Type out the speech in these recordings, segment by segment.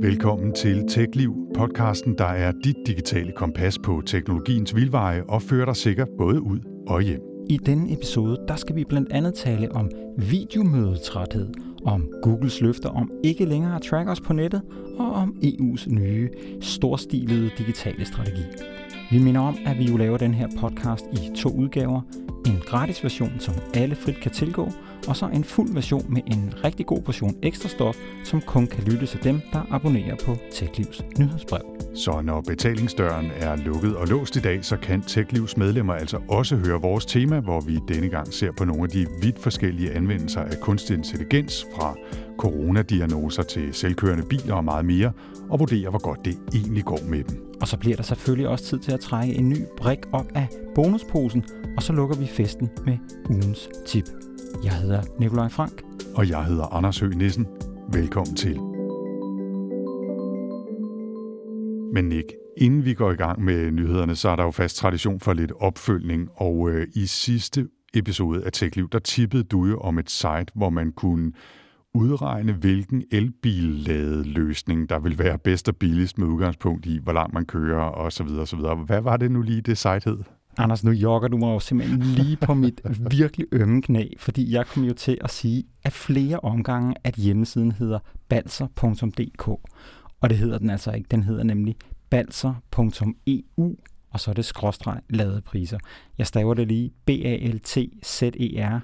Velkommen til TechLiv, podcasten, der er dit digitale kompas på teknologiens vildveje og fører dig sikkert både ud og hjem. I denne episode, der skal vi blandt andet tale om videomødetræthed, om Googles løfter om ikke længere at track os på nettet, og om EU's nye, storstilede digitale strategi. Vi minder om, at vi jo laver den her podcast i to udgaver. En gratis version, som alle frit kan tilgå, og så en fuld version med en rigtig god portion ekstra stof, som kun kan lyttes af dem, der abonnerer på TechLivs nyhedsbrev. Så når betalingsdøren er lukket og låst i dag, så kan TechLivs medlemmer altså også høre vores tema, hvor vi denne gang ser på nogle af de vidt forskellige anvendelser af kunstig intelligens fra coronadiagnoser til selvkørende biler og meget mere, og vurdere, hvor godt det egentlig går med dem. Og så bliver der selvfølgelig også tid til at trække en ny brik op af bonusposen, og så lukker vi festen med ugens tip. Jeg hedder Nikolaj Frank. Og jeg hedder Anders Høgh Nissen. Velkommen til. Men Nick, inden vi går i gang med nyhederne, så er der jo fast tradition for lidt opfølgning, og øh, i sidste episode af TechLiv, der tippede du jo om et site, hvor man kunne udregne, hvilken elbilladeløsning, der vil være bedst og billigst med udgangspunkt i, hvor langt man kører osv. osv. Hvad var det nu lige, det site hed? Anders, nu jogger du mig jo simpelthen lige på mit virkelig ømme knæ, fordi jeg kom jo til at sige, at flere omgange, at hjemmesiden hedder balser.dk. Og det hedder den altså ikke. Den hedder nemlig balser.eu, og så er det skråstreg ladepriser. Jeg staver det lige b a l t z e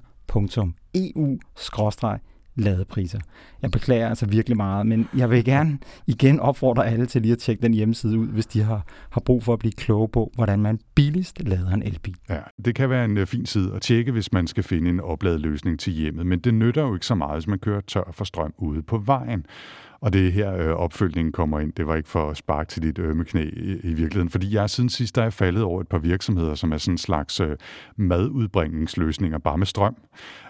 r.eu skråstreg ladepriser. Jeg beklager altså virkelig meget, men jeg vil gerne igen opfordre alle til lige at tjekke den hjemmeside ud, hvis de har, har brug for at blive kloge på, hvordan man billigst lader en elbil. Ja, det kan være en øh, fin side at tjekke, hvis man skal finde en opladeløsning til hjemmet, men det nytter jo ikke så meget, hvis man kører tør for strøm ude på vejen. Og det er her øh, opfølgningen kommer ind. Det var ikke for at sparke til dit ømme knæ i, i virkeligheden, fordi jeg siden sidst der er faldet over et par virksomheder, som er sådan en slags øh, madudbringningsløsninger, bare med strøm.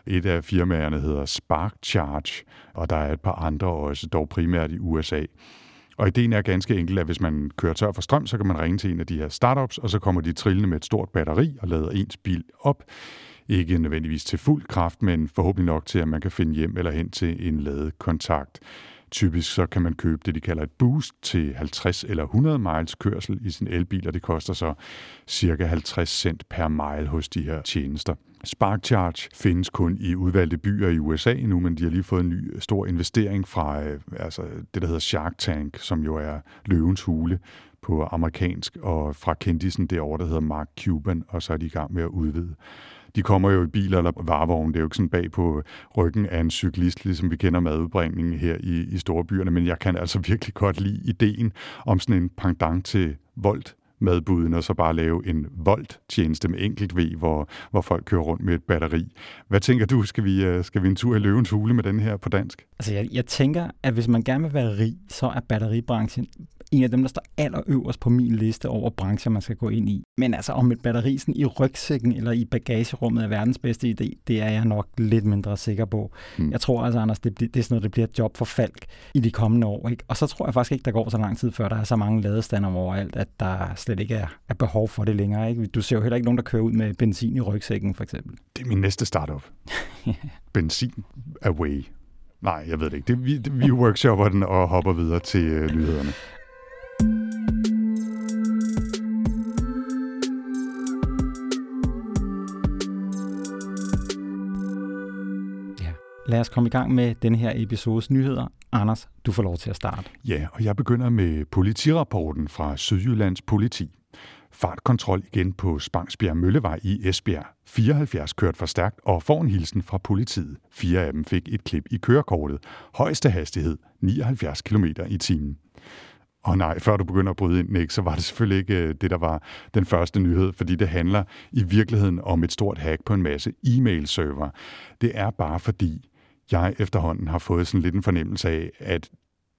Et af firmaerne hedder Spark Charge, og der er et par andre også, dog primært i USA. Og ideen er ganske enkelt, at hvis man kører tør for strøm, så kan man ringe til en af de her startups, og så kommer de trillende med et stort batteri og lader ens bil op. Ikke nødvendigvis til fuld kraft, men forhåbentlig nok til, at man kan finde hjem eller hen til en ladekontakt. Typisk så kan man købe det, de kalder et boost til 50 eller 100 miles kørsel i sin elbil, og det koster så cirka 50 cent per mile hos de her tjenester. Spark Charge findes kun i udvalgte byer i USA nu, men de har lige fået en ny stor investering fra øh, altså det, der hedder Shark Tank, som jo er løvens hule på amerikansk, og fra kendisen derovre, der hedder Mark Cuban, og så er de i gang med at udvide de kommer jo i biler eller varevogne. Det er jo ikke sådan bag på ryggen af en cyklist, ligesom vi kender madudbringningen her i, i store byerne, men jeg kan altså virkelig godt lide ideen om sådan en pendant til Volt madbuden, og så bare lave en Volt-tjeneste med enkelt V, hvor, hvor folk kører rundt med et batteri. Hvad tænker du, skal vi, øh, skal vi en tur i løvens hule med den her på dansk? Altså jeg, jeg tænker, at hvis man gerne vil være rig, så er batteribranchen en af dem, der står allerøverst på min liste over brancher, man skal gå ind i. Men altså om et batteri sådan i rygsækken eller i bagagerummet er verdens bedste idé, det er jeg nok lidt mindre sikker på. Hmm. Jeg tror altså, Anders, det, det er sådan noget, det bliver et job for Falk i de kommende år. Ikke? Og så tror jeg faktisk ikke, der går så lang tid, før der er så mange ladestander overalt, at der slet ikke er, er behov for det længere. Ikke? Du ser jo heller ikke nogen, der kører ud med benzin i rygsækken, for eksempel. Det er min næste startup. benzin away. Nej, jeg ved det ikke. Det, vi, vi workshopper den og hopper videre til øh, nyhederne. Lad os komme i gang med den her episodes nyheder. Anders, du får lov til at starte. Ja, og jeg begynder med politirapporten fra Sydjyllands politi. Fartkontrol igen på Spangsbjerg Møllevej i Esbjerg. 74 kørt for stærkt og får en hilsen fra politiet. Fire af dem fik et klip i kørekortet. Højeste hastighed 79 km i timen. Og nej, før du begynder at bryde ind, Nick, så var det selvfølgelig ikke øh, det, der var den første nyhed, fordi det handler i virkeligheden om et stort hack på en masse e-mail-server. Det er bare fordi, jeg efterhånden har fået sådan lidt en fornemmelse af, at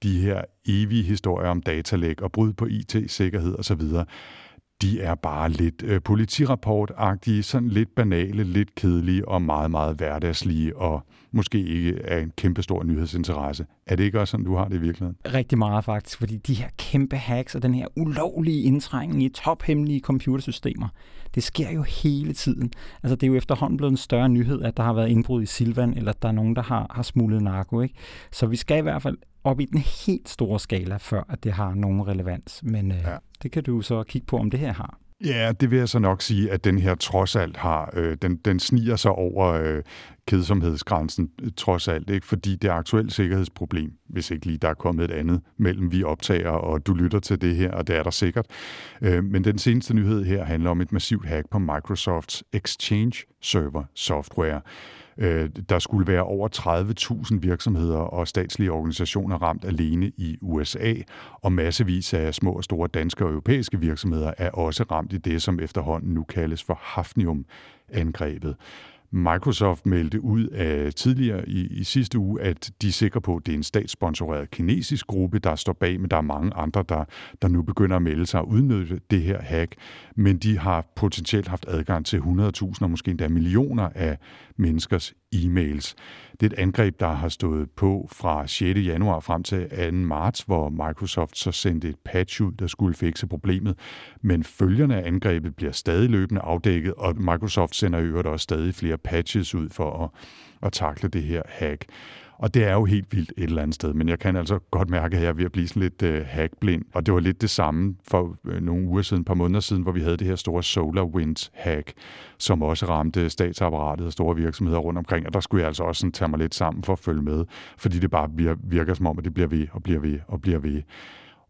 de her evige historier om datalæg og brud på IT-sikkerhed osv., de er bare lidt øh, politirapportagtige, sådan lidt banale, lidt kedelige og meget, meget hverdagslige og måske ikke af en kæmpestor nyhedsinteresse. Er det ikke også sådan, du har det i virkeligheden? Rigtig meget faktisk, fordi de her kæmpe hacks og den her ulovlige indtrængning i tophemmelige computersystemer, det sker jo hele tiden. Altså det er jo efterhånden blevet en større nyhed, at der har været indbrud i Silvan, eller at der er nogen, der har, har smuglet narko. Ikke? Så vi skal i hvert fald op i den helt store skala, før at det har nogen relevans. Men øh, ja. det kan du så kigge på, om det her har. Ja, det vil jeg så nok sige, at den her trods alt har, øh, den, den sniger sig over øh, kedsomhedsgrænsen øh, trods alt, ikke? fordi det er aktuelt sikkerhedsproblem, hvis ikke lige der er kommet et andet mellem vi optager og du lytter til det her, og det er der sikkert. Øh, men den seneste nyhed her handler om et massivt hack på Microsofts Exchange Server software. Øh, der skulle være over 30.000 virksomheder og statslige organisationer ramt alene i USA, og massevis af små og store danske og europæiske virksomheder er også ramt i det, som efterhånden nu kaldes for Hafnium-angrebet. Microsoft meldte ud af tidligere i, i sidste uge, at de er sikre på, at det er en statssponsoreret kinesisk gruppe, der står bag, men der er mange andre, der, der nu begynder at melde sig og udnytte det her hack. Men de har potentielt haft adgang til 100.000 og måske endda millioner af menneskers e-mails. Det er et angreb, der har stået på fra 6. januar frem til 2. marts, hvor Microsoft så sendte et patch ud, der skulle fikse problemet. Men følgerne af angrebet bliver stadig løbende afdækket, og Microsoft sender i øvrigt også stadig flere patches ud for at, at takle det her hack. Og det er jo helt vildt et eller andet sted, men jeg kan altså godt mærke, at jeg er ved at blive sådan lidt øh, hackblind. Og det var lidt det samme for uh, nogle uger siden, et par måneder siden, hvor vi havde det her store SolarWinds-hack, som også ramte statsapparatet og store virksomheder rundt omkring. Og der skulle jeg altså også sådan tage mig lidt sammen for at følge med, fordi det bare virker som om, at det bliver ved og bliver ved og bliver ved.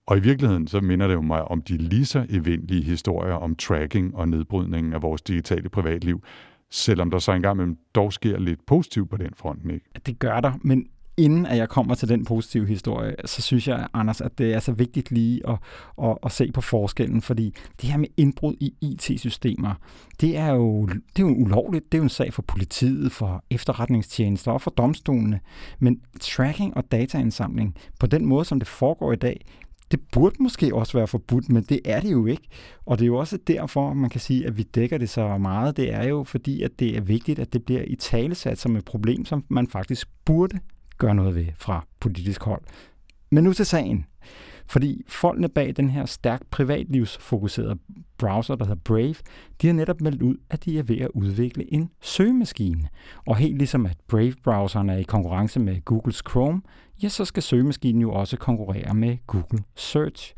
Og i virkeligheden så minder det jo mig om de lige så eventlige historier om tracking og nedbrydningen af vores digitale privatliv, selvom der så engang imellem dog sker lidt positivt på den front. Ikke? Det gør der, men inden at jeg kommer til den positive historie, så synes jeg, Anders, at det er så vigtigt lige at, at, at se på forskellen, fordi det her med indbrud i IT-systemer, det er, jo, det er jo ulovligt. Det er jo en sag for politiet, for efterretningstjenester og for domstolene. Men tracking og dataindsamling på den måde, som det foregår i dag, det burde måske også være forbudt, men det er det jo ikke. Og det er jo også derfor, man kan sige, at vi dækker det så meget. Det er jo fordi, at det er vigtigt, at det bliver i talesat som et problem, som man faktisk burde gøre noget ved fra politisk hold. Men nu til sagen. Fordi folkene bag den her stærkt privatlivsfokuserede browser, der hedder Brave, de har netop meldt ud, at de er ved at udvikle en søgemaskine. Og helt ligesom at Brave-browseren er i konkurrence med Googles Chrome, ja, så skal søgemaskinen jo også konkurrere med Google Search.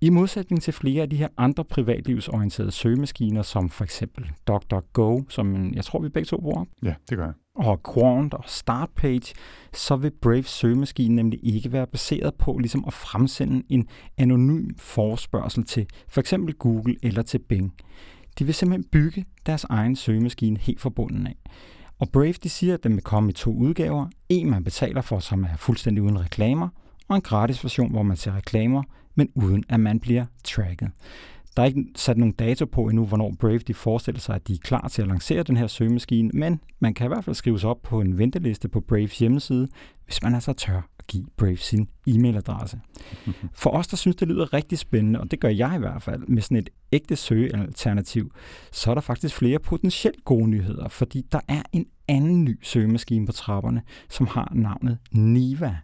I modsætning til flere af de her andre privatlivsorienterede søgemaskiner, som for eksempel DuckDuckGo, som jeg tror, vi begge to bruger. Ja, det gør jeg. Og Quant og Startpage, så vil Brave søgemaskine nemlig ikke være baseret på ligesom at fremsende en anonym forespørgsel til for eksempel Google eller til Bing. De vil simpelthen bygge deres egen søgemaskine helt fra bunden af. Og Brave de siger, at den vil komme i to udgaver. En, man betaler for, som er fuldstændig uden reklamer, og en gratis version, hvor man ser reklamer, men uden at man bliver tracket. Der er ikke sat nogen dato på endnu, hvornår Brave de forestiller sig, at de er klar til at lancere den her søgemaskine, men man kan i hvert fald skrive sig op på en venteliste på Braves hjemmeside, hvis man altså tør at give Brave sin e-mailadresse. For os, der synes, det lyder rigtig spændende, og det gør jeg i hvert fald, med sådan et ægte søgealternativ, så er der faktisk flere potentielt gode nyheder, fordi der er en anden ny søgemaskine på trapperne, som har navnet Niva.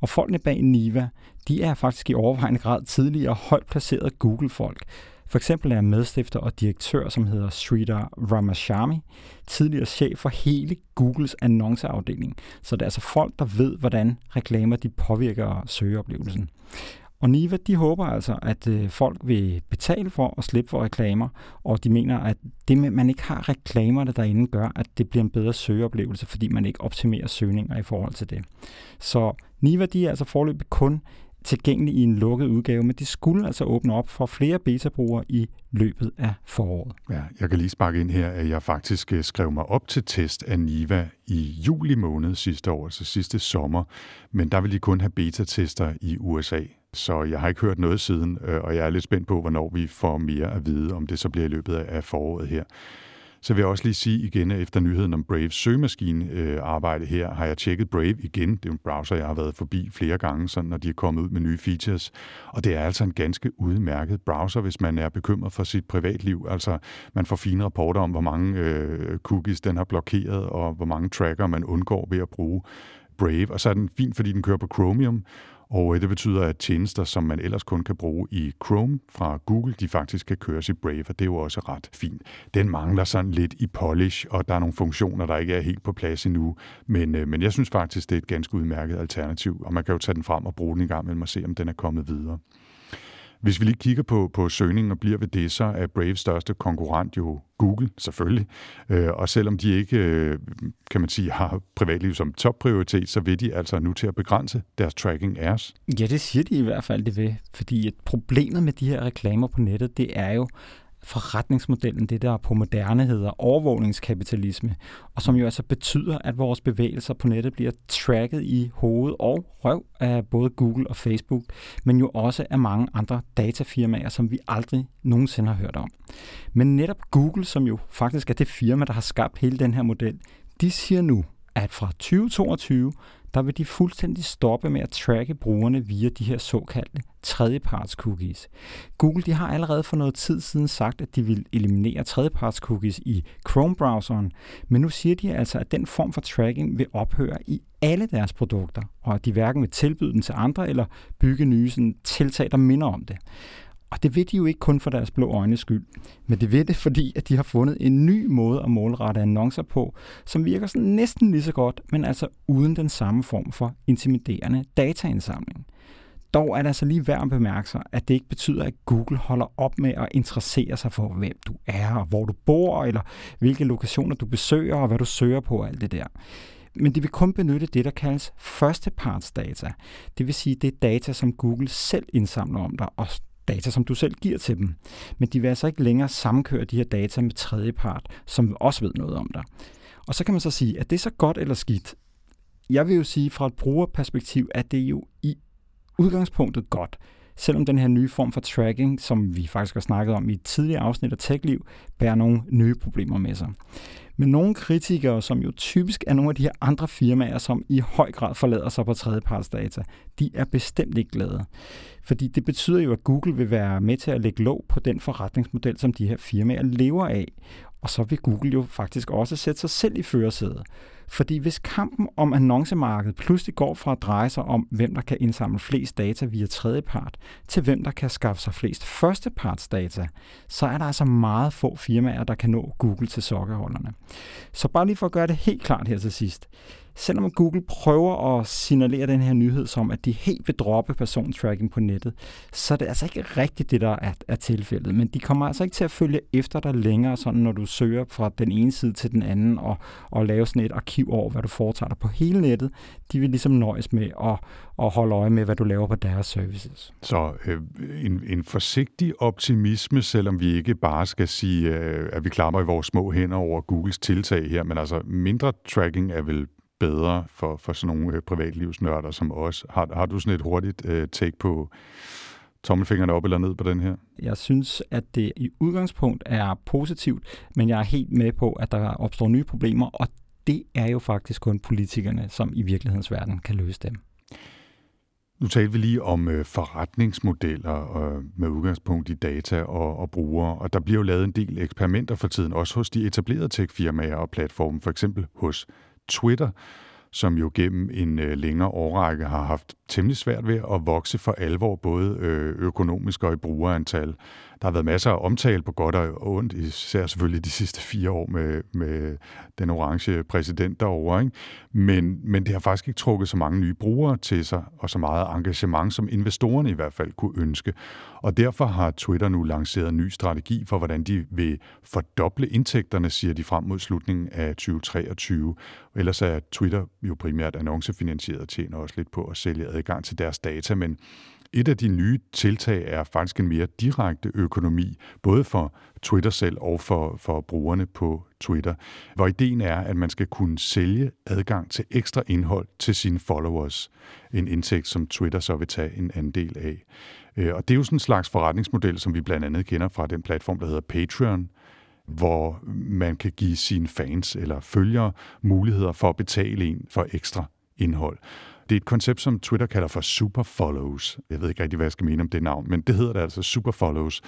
Og folkene bag Niva, de er faktisk i overvejende grad tidligere højt placerede Google-folk. For eksempel er medstifter og direktør, som hedder Sridhar Ramashami, tidligere chef for hele Googles annonceafdeling. Så det er altså folk, der ved, hvordan reklamer de påvirker søgeoplevelsen. Og Niva, de håber altså, at øh, folk vil betale for at slippe for reklamer, og de mener, at det med, at man ikke har reklamerne derinde, gør, at det bliver en bedre søgeoplevelse, fordi man ikke optimerer søgninger i forhold til det. Så Niva, de er altså forløbig kun tilgængelig i en lukket udgave, men det skulle altså åbne op for flere beta-brugere i løbet af foråret. Ja, jeg kan lige sparke ind her, at jeg faktisk øh, skrev mig op til test af Niva i juli måned sidste år, altså sidste sommer, men der vil de kun have beta-tester i USA. Så jeg har ikke hørt noget siden, øh, og jeg er lidt spændt på, hvornår vi får mere at vide, om det så bliver i løbet af foråret her. Så vil jeg også lige sige igen, at efter nyheden om Braves søgemaskinearbejde øh, her, har jeg tjekket Brave igen. Det er en browser, jeg har været forbi flere gange, sådan, når de er kommet ud med nye features. Og det er altså en ganske udmærket browser, hvis man er bekymret for sit privatliv. Altså, man får fine rapporter om, hvor mange øh, cookies den har blokeret, og hvor mange tracker man undgår ved at bruge Brave. Og så er den fin, fordi den kører på Chromium, og øh, det betyder, at tjenester, som man ellers kun kan bruge i Chrome fra Google, de faktisk kan køres i Brave, og det er jo også ret fint. Den mangler sådan lidt i polish, og der er nogle funktioner, der ikke er helt på plads endnu. Men, øh, men jeg synes faktisk, det er et ganske udmærket alternativ, og man kan jo tage den frem og bruge den i gang med og se, om den er kommet videre. Hvis vi lige kigger på, på søgningen og bliver ved det, så er Braves største konkurrent jo Google, selvfølgelig. Øh, og selvom de ikke, øh, kan man sige, har privatliv som topprioritet, så vil de altså nu til at begrænse deres tracking af os. Ja, det siger de i hvert fald, det vil. Fordi problemet med de her reklamer på nettet, det er jo, forretningsmodellen, det der på moderne hedder overvågningskapitalisme, og som jo altså betyder, at vores bevægelser på nettet bliver tracket i hoved og røv af både Google og Facebook, men jo også af mange andre datafirmaer, som vi aldrig nogensinde har hørt om. Men netop Google, som jo faktisk er det firma, der har skabt hele den her model, de siger nu, at fra 2022, der vil de fuldstændig stoppe med at tracke brugerne via de her såkaldte tredjeparts cookies. Google de har allerede for noget tid siden sagt, at de vil eliminere tredjeparts cookies i Chrome-browseren, men nu siger de altså, at den form for tracking vil ophøre i alle deres produkter, og at de hverken vil tilbyde den til andre eller bygge nye sådan, tiltag, der minder om det. Og det ved de jo ikke kun for deres blå øjnes skyld, men det ved det, fordi at de har fundet en ny måde at målrette annoncer på, som virker sådan næsten lige så godt, men altså uden den samme form for intimiderende dataindsamling. Dog er det altså lige værd at bemærke sig, at det ikke betyder, at Google holder op med at interessere sig for, hvem du er, og hvor du bor, eller hvilke lokationer du besøger, og hvad du søger på, og alt det der. Men de vil kun benytte det, der kaldes førstepartsdata. Det vil sige, det er data, som Google selv indsamler om dig, og data, som du selv giver til dem. Men de vil altså ikke længere samkøre de her data med tredjepart, som også ved noget om dig. Og så kan man så sige, at det er så godt eller skidt. Jeg vil jo sige, fra et brugerperspektiv, at det er jo i udgangspunktet godt, selvom den her nye form for tracking, som vi faktisk har snakket om i et tidligere afsnit af TechLiv, bærer nogle nye problemer med sig. Men nogle kritikere, som jo typisk er nogle af de her andre firmaer, som i høj grad forlader sig på tredjepartsdata, de er bestemt ikke glade. Fordi det betyder jo, at Google vil være med til at lægge låg på den forretningsmodel, som de her firmaer lever af. Og så vil Google jo faktisk også sætte sig selv i førersædet. Fordi hvis kampen om annoncemarkedet pludselig går fra at dreje sig om, hvem der kan indsamle flest data via tredjepart, til hvem der kan skaffe sig flest førstepartsdata, så er der altså meget få firmaer, der kan nå Google til sokkerholderne. Så bare lige for at gøre det helt klart her til sidst selvom Google prøver at signalere den her nyhed som, at de helt vil droppe persontracking på nettet, så er det altså ikke rigtigt det, der er, er tilfældet. Men de kommer altså ikke til at følge efter dig længere, sådan når du søger fra den ene side til den anden og, og lave sådan et arkiv over, hvad du foretager dig på hele nettet. De vil ligesom nøjes med at, at holde øje med, hvad du laver på deres services. Så øh, en, en forsigtig optimisme, selvom vi ikke bare skal sige, øh, at vi klamrer i vores små hænder over Googles tiltag her, men altså mindre tracking er vel bedre for, for sådan nogle øh, privatlivsnørder som os. Har, har du sådan et hurtigt øh, take på tommelfingrene op eller ned på den her? Jeg synes, at det i udgangspunkt er positivt, men jeg er helt med på, at der opstår nye problemer, og det er jo faktisk kun politikerne, som i virkelighedens verden kan løse dem. Nu talte vi lige om øh, forretningsmodeller øh, med udgangspunkt i data og, og brugere, og der bliver jo lavet en del eksperimenter for tiden, også hos de etablerede tech-firmaer og platforme, for eksempel hos Twitter, som jo gennem en øh, længere årrække har haft temmelig svært ved at vokse for alvor, både øh, økonomisk og i brugerantal. Der har været masser af omtale på godt og ondt, især selvfølgelig de sidste fire år med, med den orange præsident derovre. Ikke? Men, men det har faktisk ikke trukket så mange nye brugere til sig, og så meget engagement, som investorerne i hvert fald kunne ønske. Og derfor har Twitter nu lanceret en ny strategi for, hvordan de vil fordoble indtægterne, siger de frem mod slutningen af 2023. Ellers er Twitter jo primært annoncefinansieret og tjener også lidt på at sælge adgang til deres data, men et af de nye tiltag er faktisk en mere direkte økonomi, både for Twitter selv og for, for brugerne på Twitter, hvor ideen er, at man skal kunne sælge adgang til ekstra indhold til sine followers. En indtægt, som Twitter så vil tage en andel af. Øh, og det er jo sådan en slags forretningsmodel, som vi blandt andet kender fra den platform, der hedder Patreon, hvor man kan give sine fans eller følgere muligheder for at betale en for ekstra indhold. Det er et koncept, som Twitter kalder for super follows. Jeg ved ikke rigtig, hvad jeg skal mene om det navn, men det hedder det altså super follows.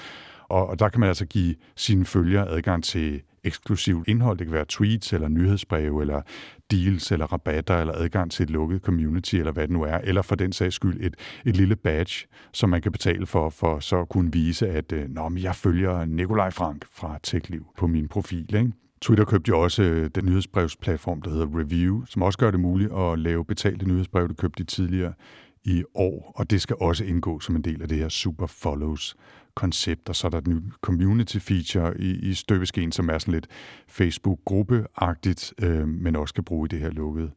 Og, og der kan man altså give sine følgere adgang til eksklusivt indhold. Det kan være tweets eller nyhedsbreve eller deals eller rabatter eller adgang til et lukket community eller hvad det nu er. Eller for den sags skyld et, et lille badge, som man kan betale for, for så at kunne vise, at øh, Nå, men jeg følger Nikolaj Frank fra TechLiv på min profil. Ikke? Twitter købte jo også øh, den nyhedsbrevsplatform, der hedder Review, som også gør det muligt at lave betalte nyhedsbrev, du købte tidligere i år, og det skal også indgå som en del af det her Super Follows koncept, og så er der den nye community feature i, i støbeskeen, som er sådan lidt Facebook-gruppeagtigt, øh, men også kan bruge i det her lukkede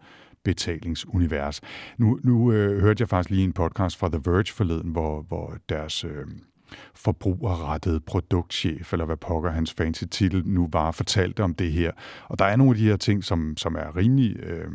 betalingsunivers. Nu, nu øh, hørte jeg faktisk lige en podcast fra The Verge forleden, hvor, hvor deres øh, forbrugerrettet produktchef, eller hvad pokker hans fancy titel nu var, fortalte om det her. Og der er nogle af de her ting, som, som er rimelig... Øh,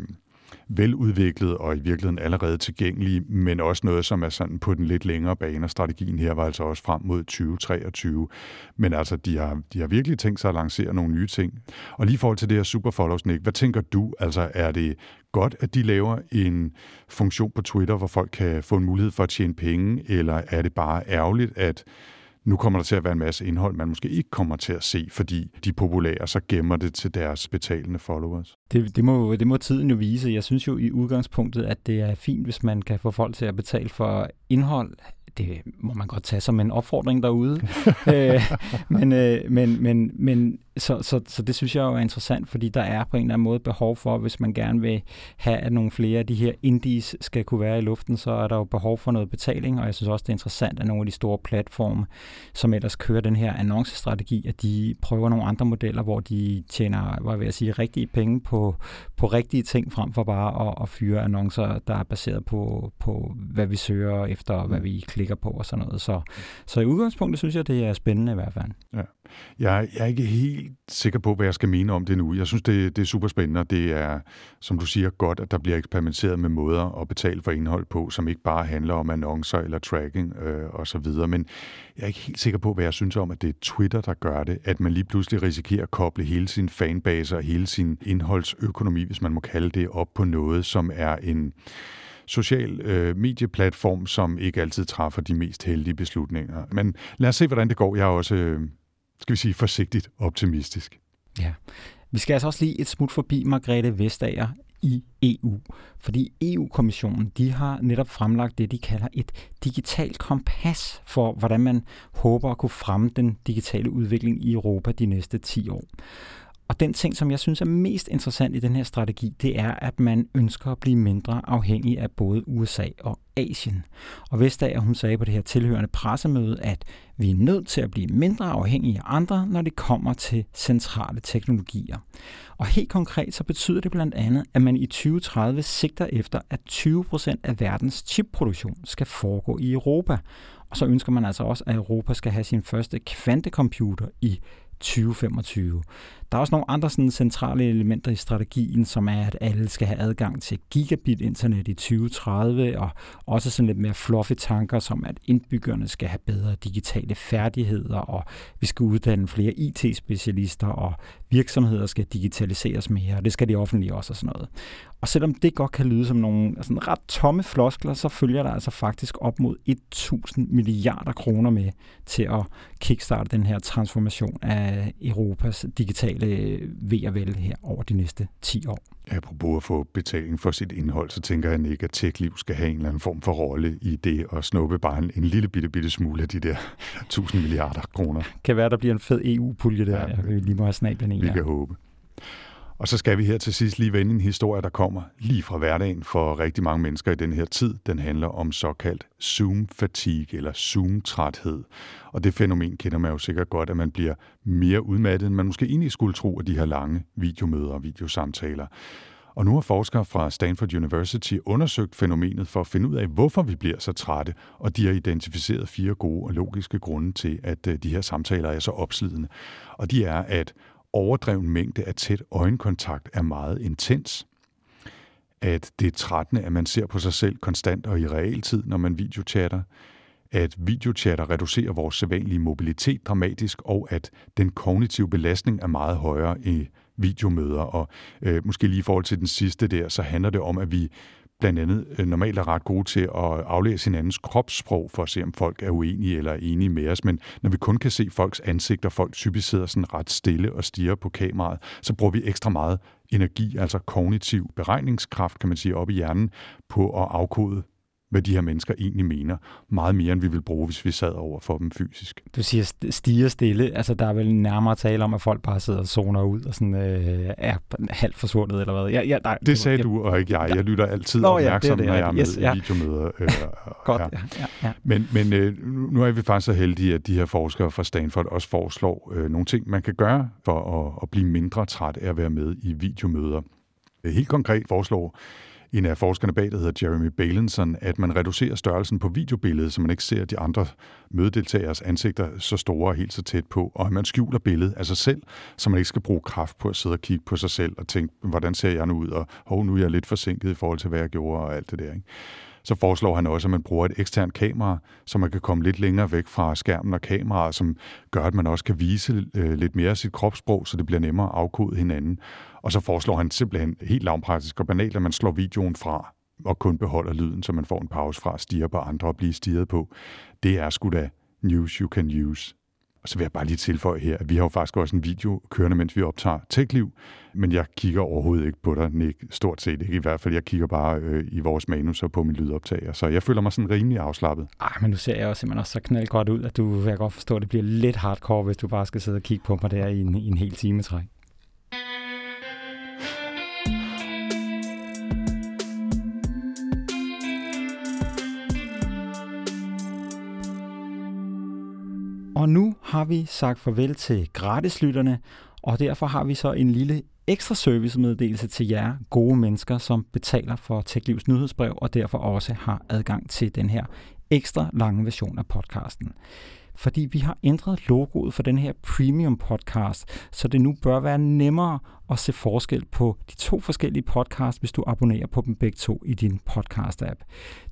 veludviklet og i virkeligheden allerede tilgængelige, men også noget, som er sådan på den lidt længere bane, og strategien her var altså også frem mod 2023. Men altså, de har, de har virkelig tænkt sig at lancere nogle nye ting. Og lige i forhold til det her superfollows, Nick, hvad tænker du? Altså, er det godt, at de laver en funktion på Twitter, hvor folk kan få en mulighed for at tjene penge, eller er det bare ærgerligt, at nu kommer der til at være en masse indhold, man måske ikke kommer til at se, fordi de populære så gemmer det til deres betalende followers. Det, det, må, det må tiden jo vise. Jeg synes jo i udgangspunktet, at det er fint, hvis man kan få folk til at betale for indhold det må man godt tage som en opfordring derude. øh, men, øh, men, men, men så, så, så det synes jeg jo er interessant, fordi der er på en eller anden måde behov for, hvis man gerne vil have, at nogle flere af de her indies skal kunne være i luften, så er der jo behov for noget betaling, og jeg synes også, det er interessant, at nogle af de store platforme, som ellers kører den her annoncestrategi, at de prøver nogle andre modeller, hvor de tjener, hvad vil jeg sige, rigtige penge på, på rigtige ting, frem for bare at, at fyre annoncer, der er baseret på, på hvad vi søger efter, og hvad vi klikker på og sådan noget. Så, så i udgangspunktet synes jeg, det er spændende i hvert fald. Ja. Jeg, jeg er ikke helt sikker på, hvad jeg skal mene om det nu. Jeg synes, det, det er super spændende, og det er, som du siger, godt, at der bliver eksperimenteret med måder at betale for indhold på, som ikke bare handler om annoncer eller tracking øh, osv. Men jeg er ikke helt sikker på, hvad jeg synes om, at det er Twitter, der gør det. At man lige pludselig risikerer at koble hele sin fanbase og hele sin indholdsøkonomi, hvis man må kalde det, op på noget, som er en social øh, medieplatform, som ikke altid træffer de mest heldige beslutninger. Men lad os se, hvordan det går. Jeg er også, øh, skal vi sige, forsigtigt optimistisk. Ja. Vi skal altså også lige et smut forbi Margrethe Vestager i EU. Fordi EU-kommissionen, de har netop fremlagt det, de kalder et digitalt kompas for, hvordan man håber at kunne fremme den digitale udvikling i Europa de næste 10 år. Og den ting, som jeg synes er mest interessant i den her strategi, det er, at man ønsker at blive mindre afhængig af både USA og Asien. Og Vestager, hun sagde på det her tilhørende pressemøde, at vi er nødt til at blive mindre afhængige af andre, når det kommer til centrale teknologier. Og helt konkret så betyder det blandt andet, at man i 2030 sigter efter, at 20% af verdens chipproduktion skal foregå i Europa. Og så ønsker man altså også, at Europa skal have sin første kvantecomputer i 2025. Der er også nogle andre sådan, centrale elementer i strategien, som er, at alle skal have adgang til gigabit-internet i 2030, og også sådan lidt mere fluffy tanker, som at indbyggerne skal have bedre digitale færdigheder, og vi skal uddanne flere IT-specialister, og virksomheder skal digitaliseres mere, og det skal de offentlige også og sådan noget. Og selvom det godt kan lyde som nogle altså, ret tomme floskler, så følger der altså faktisk op mod 1000 milliarder kroner med til at kickstarte den her transformation af Europas digitale ved og vel her over de næste 10 år. Apropos at få betaling for sit indhold, så tænker jeg ikke, at TechLiv skal have en eller anden form for rolle i det og snuppe bare en, en lille bitte, bitte smule af de der 1000 milliarder kroner. Kan være, der bliver en fed EU-pulje der. Ja, jeg lige må have snablen i. Vi kan håbe. Og så skal vi her til sidst lige vende en historie, der kommer lige fra hverdagen for rigtig mange mennesker i den her tid. Den handler om såkaldt Zoom-fatigue eller Zoom-træthed. Og det fænomen kender man jo sikkert godt, at man bliver mere udmattet, end man måske egentlig skulle tro af de her lange videomøder og videosamtaler. Og nu har forskere fra Stanford University undersøgt fænomenet for at finde ud af, hvorfor vi bliver så trætte, og de har identificeret fire gode og logiske grunde til, at øh, de her samtaler er så opslidende. Og de er, at overdreven mængde af tæt øjenkontakt er meget intens. At det er trættende, at man ser på sig selv konstant og i realtid, når man videochatter. At videochatter reducerer vores sædvanlige mobilitet dramatisk, og at den kognitive belastning er meget højere i videomøder. Og øh, måske lige i forhold til den sidste der, så handler det om, at vi blandt andet øh, normalt er ret gode til at aflæse hinandens kropssprog for at se, om folk er uenige eller enige med os. Men når vi kun kan se folks ansigter, folk typisk sidder sådan ret stille og stiger på kameraet, så bruger vi ekstra meget energi, altså kognitiv beregningskraft, kan man sige, op i hjernen, på at afkode hvad de her mennesker egentlig mener. Meget mere, end vi vil bruge, hvis vi sad over for dem fysisk. Du siger stiger stille. Altså, der er vel nærmere tale om, at folk bare sidder og zoner ud og sådan, øh, er halvt forsvundet, eller hvad? Ja, ja, nej, det sagde jeg, du, og ikke jeg. Jeg lytter altid Nå, opmærksom, ja, det det, når jeg er med yes, ja. i videomøder. Øh, Godt, ja. ja, ja. Men, men øh, nu er vi faktisk så heldige, at de her forskere fra Stanford også foreslår øh, nogle ting, man kan gøre for at, at blive mindre træt af at være med i videomøder. Helt konkret foreslår en af forskerne bag, der hedder Jeremy Balinson, at man reducerer størrelsen på videobilledet, så man ikke ser de andre mødedeltageres ansigter så store og helt så tæt på, og at man skjuler billedet af sig selv, så man ikke skal bruge kraft på at sidde og kigge på sig selv og tænke, hvordan ser jeg nu ud, og hov, nu er jeg lidt forsinket i forhold til, hvad jeg gjorde og alt det der. Ikke? Så foreslår han også, at man bruger et eksternt kamera, så man kan komme lidt længere væk fra skærmen og kameraet, som gør, at man også kan vise øh, lidt mere af sit kropssprog, så det bliver nemmere at afkode hinanden. Og så foreslår han simpelthen helt lavpraktisk og banalt, at man slår videoen fra og kun beholder lyden, så man får en pause fra at stige på andre og blive stiget på. Det er sgu da news you can use. Og så vil jeg bare lige tilføje her, at vi har jo faktisk også en video kørende, mens vi optager TechLiv, men jeg kigger overhovedet ikke på dig, Nick. Stort set ikke i hvert fald. Jeg kigger bare øh, i vores manus og på min lydoptager, så jeg føler mig sådan rimelig afslappet. Ej, men nu ser jeg jo simpelthen også så knald godt ud, at du vil godt forstå, at det bliver lidt hardcore, hvis du bare skal sidde og kigge på mig der i en, i en hel time træk. Og nu har vi sagt farvel til gratislytterne, og derfor har vi så en lille ekstra servicemeddelelse til jer gode mennesker, som betaler for TechLivs nyhedsbrev, og derfor også har adgang til den her ekstra lange version af podcasten. Fordi vi har ændret logoet for den her premium podcast, så det nu bør være nemmere at se forskel på de to forskellige podcasts, hvis du abonnerer på dem begge to i din podcast-app.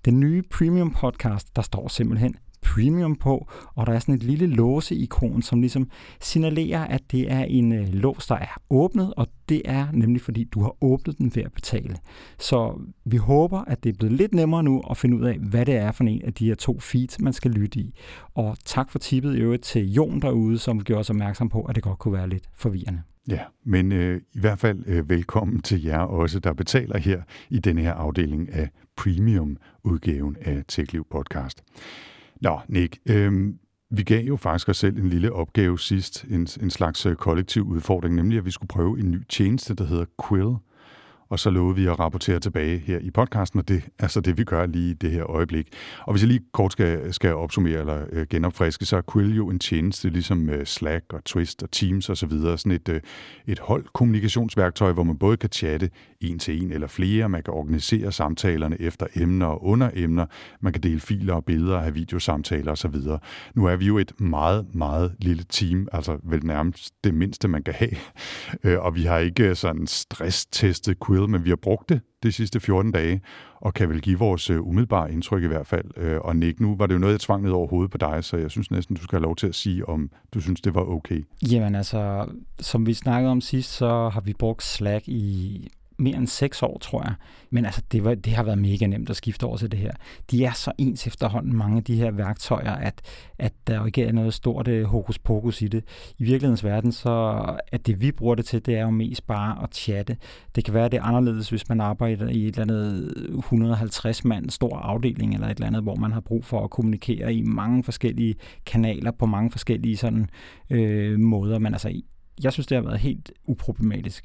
Den nye premium podcast, der står simpelthen Premium på, og der er sådan et lille låseikon, som ligesom signalerer, at det er en øh, lås, der er åbnet, og det er nemlig fordi, du har åbnet den ved at betale. Så vi håber, at det er blevet lidt nemmere nu at finde ud af, hvad det er for en af de her to feeds, man skal lytte i. Og tak for tippet i øvrigt til Jon derude, som gjorde os opmærksom på, at det godt kunne være lidt forvirrende. Ja, men øh, i hvert fald øh, velkommen til jer også, der betaler her i denne her afdeling af premium-udgaven af TechLiv Podcast. Nå, Nick, øh, vi gav jo faktisk os selv en lille opgave sidst, en, en slags øh, kollektiv udfordring, nemlig at vi skulle prøve en ny tjeneste, der hedder Quill og så lovede vi at rapportere tilbage her i podcasten, og det er så det, vi gør lige i det her øjeblik. Og hvis jeg lige kort skal, skal opsummere eller øh, genopfriske, så er Quill jo en tjeneste, ligesom øh, Slack og Twist og Teams osv., så sådan et, øh, et holdkommunikationsværktøj, hvor man både kan chatte en til en eller flere, man kan organisere samtalerne efter emner og underemner, man kan dele filer og billeder, have videosamtaler osv. Nu er vi jo et meget, meget lille team, altså vel nærmest det mindste, man kan have, øh, og vi har ikke øh, sådan stresstestet Quill Quill, men vi har brugt det de sidste 14 dage, og kan vel give vores øh, umiddelbare indtryk i hvert fald. Øh, og Nick, nu var det jo noget, jeg tvang ned over hovedet på dig, så jeg synes næsten, du skal have lov til at sige, om du synes, det var okay. Jamen altså, som vi snakkede om sidst, så har vi brugt Slack i mere end seks år, tror jeg. Men altså, det, var, det har været mega nemt at skifte over til det her. De er så ens efterhånden, mange af de her værktøjer, at, at der ikke er noget stort uh, hokus pokus i det. I virkelighedens verden, så at det vi bruger det til, det er jo mest bare at chatte. Det kan være, at det er anderledes, hvis man arbejder i et eller andet 150 mand stor afdeling, eller et eller andet, hvor man har brug for at kommunikere i mange forskellige kanaler, på mange forskellige sådan, øh, måder. Men altså, jeg synes, det har været helt uproblematisk.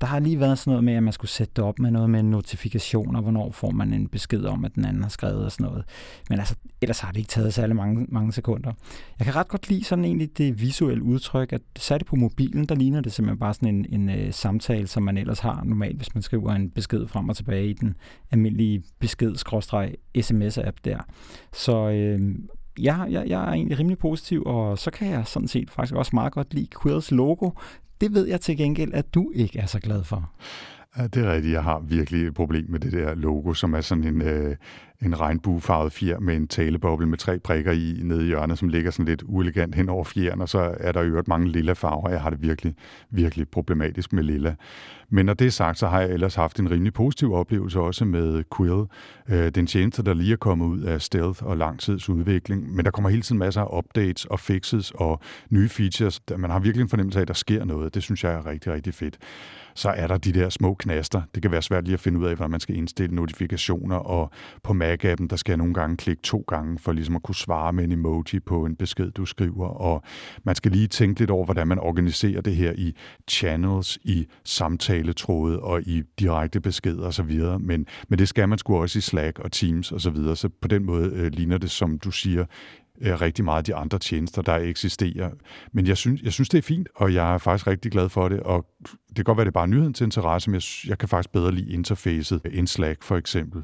Der har lige været sådan noget med, at man skulle sætte det op med noget med notifikationer, hvornår får man en besked om, at den anden har skrevet og sådan noget. Men altså, ellers har det ikke taget særlig mange, mange sekunder. Jeg kan ret godt lide sådan egentlig det visuelle udtryk, at sat det på mobilen, der ligner det simpelthen bare sådan en, en uh, samtale, som man ellers har normalt, hvis man skriver en besked frem og tilbage i den almindelige besked-sms-app der. Så øh, jeg, jeg, jeg er egentlig rimelig positiv, og så kan jeg sådan set faktisk også meget godt lide Quills logo. Det ved jeg til gengæld, at du ikke er så glad for. Ja, det er rigtigt. Jeg har virkelig et problem med det der logo, som er sådan en, øh, en regnbuefarvet fjer med en taleboble med tre prikker i nede i hjørnet, som ligger sådan lidt uelegant hen over fjeren, og så er der i øvrigt mange lilla farver. Jeg har det virkelig, virkelig problematisk med lilla. Men når det er sagt, så har jeg ellers haft en rimelig positiv oplevelse også med Quill. Øh, den tjeneste, der lige er kommet ud af stealth og langtidsudvikling, men der kommer hele tiden masser af updates og fixes og nye features. Man har virkelig en fornemmelse af, at der sker noget. Det synes jeg er rigtig, rigtig fedt så er der de der små knaster. Det kan være svært lige at finde ud af, hvordan man skal indstille notifikationer, og på Mac-appen, der skal jeg nogle gange klikke to gange, for ligesom at kunne svare med en emoji på en besked, du skriver, og man skal lige tænke lidt over, hvordan man organiserer det her i channels, i samtaletråde og i direkte beskeder osv., men, men det skal man sgu også i Slack og Teams osv., så, videre. så på den måde øh, ligner det, som du siger, øh, rigtig meget af de andre tjenester, der eksisterer. Men jeg synes, jeg synes, det er fint, og jeg er faktisk rigtig glad for det, og det kan godt være, det er bare nyheden til interesse, men jeg, jeg kan faktisk bedre lide interfacet end Slack for eksempel.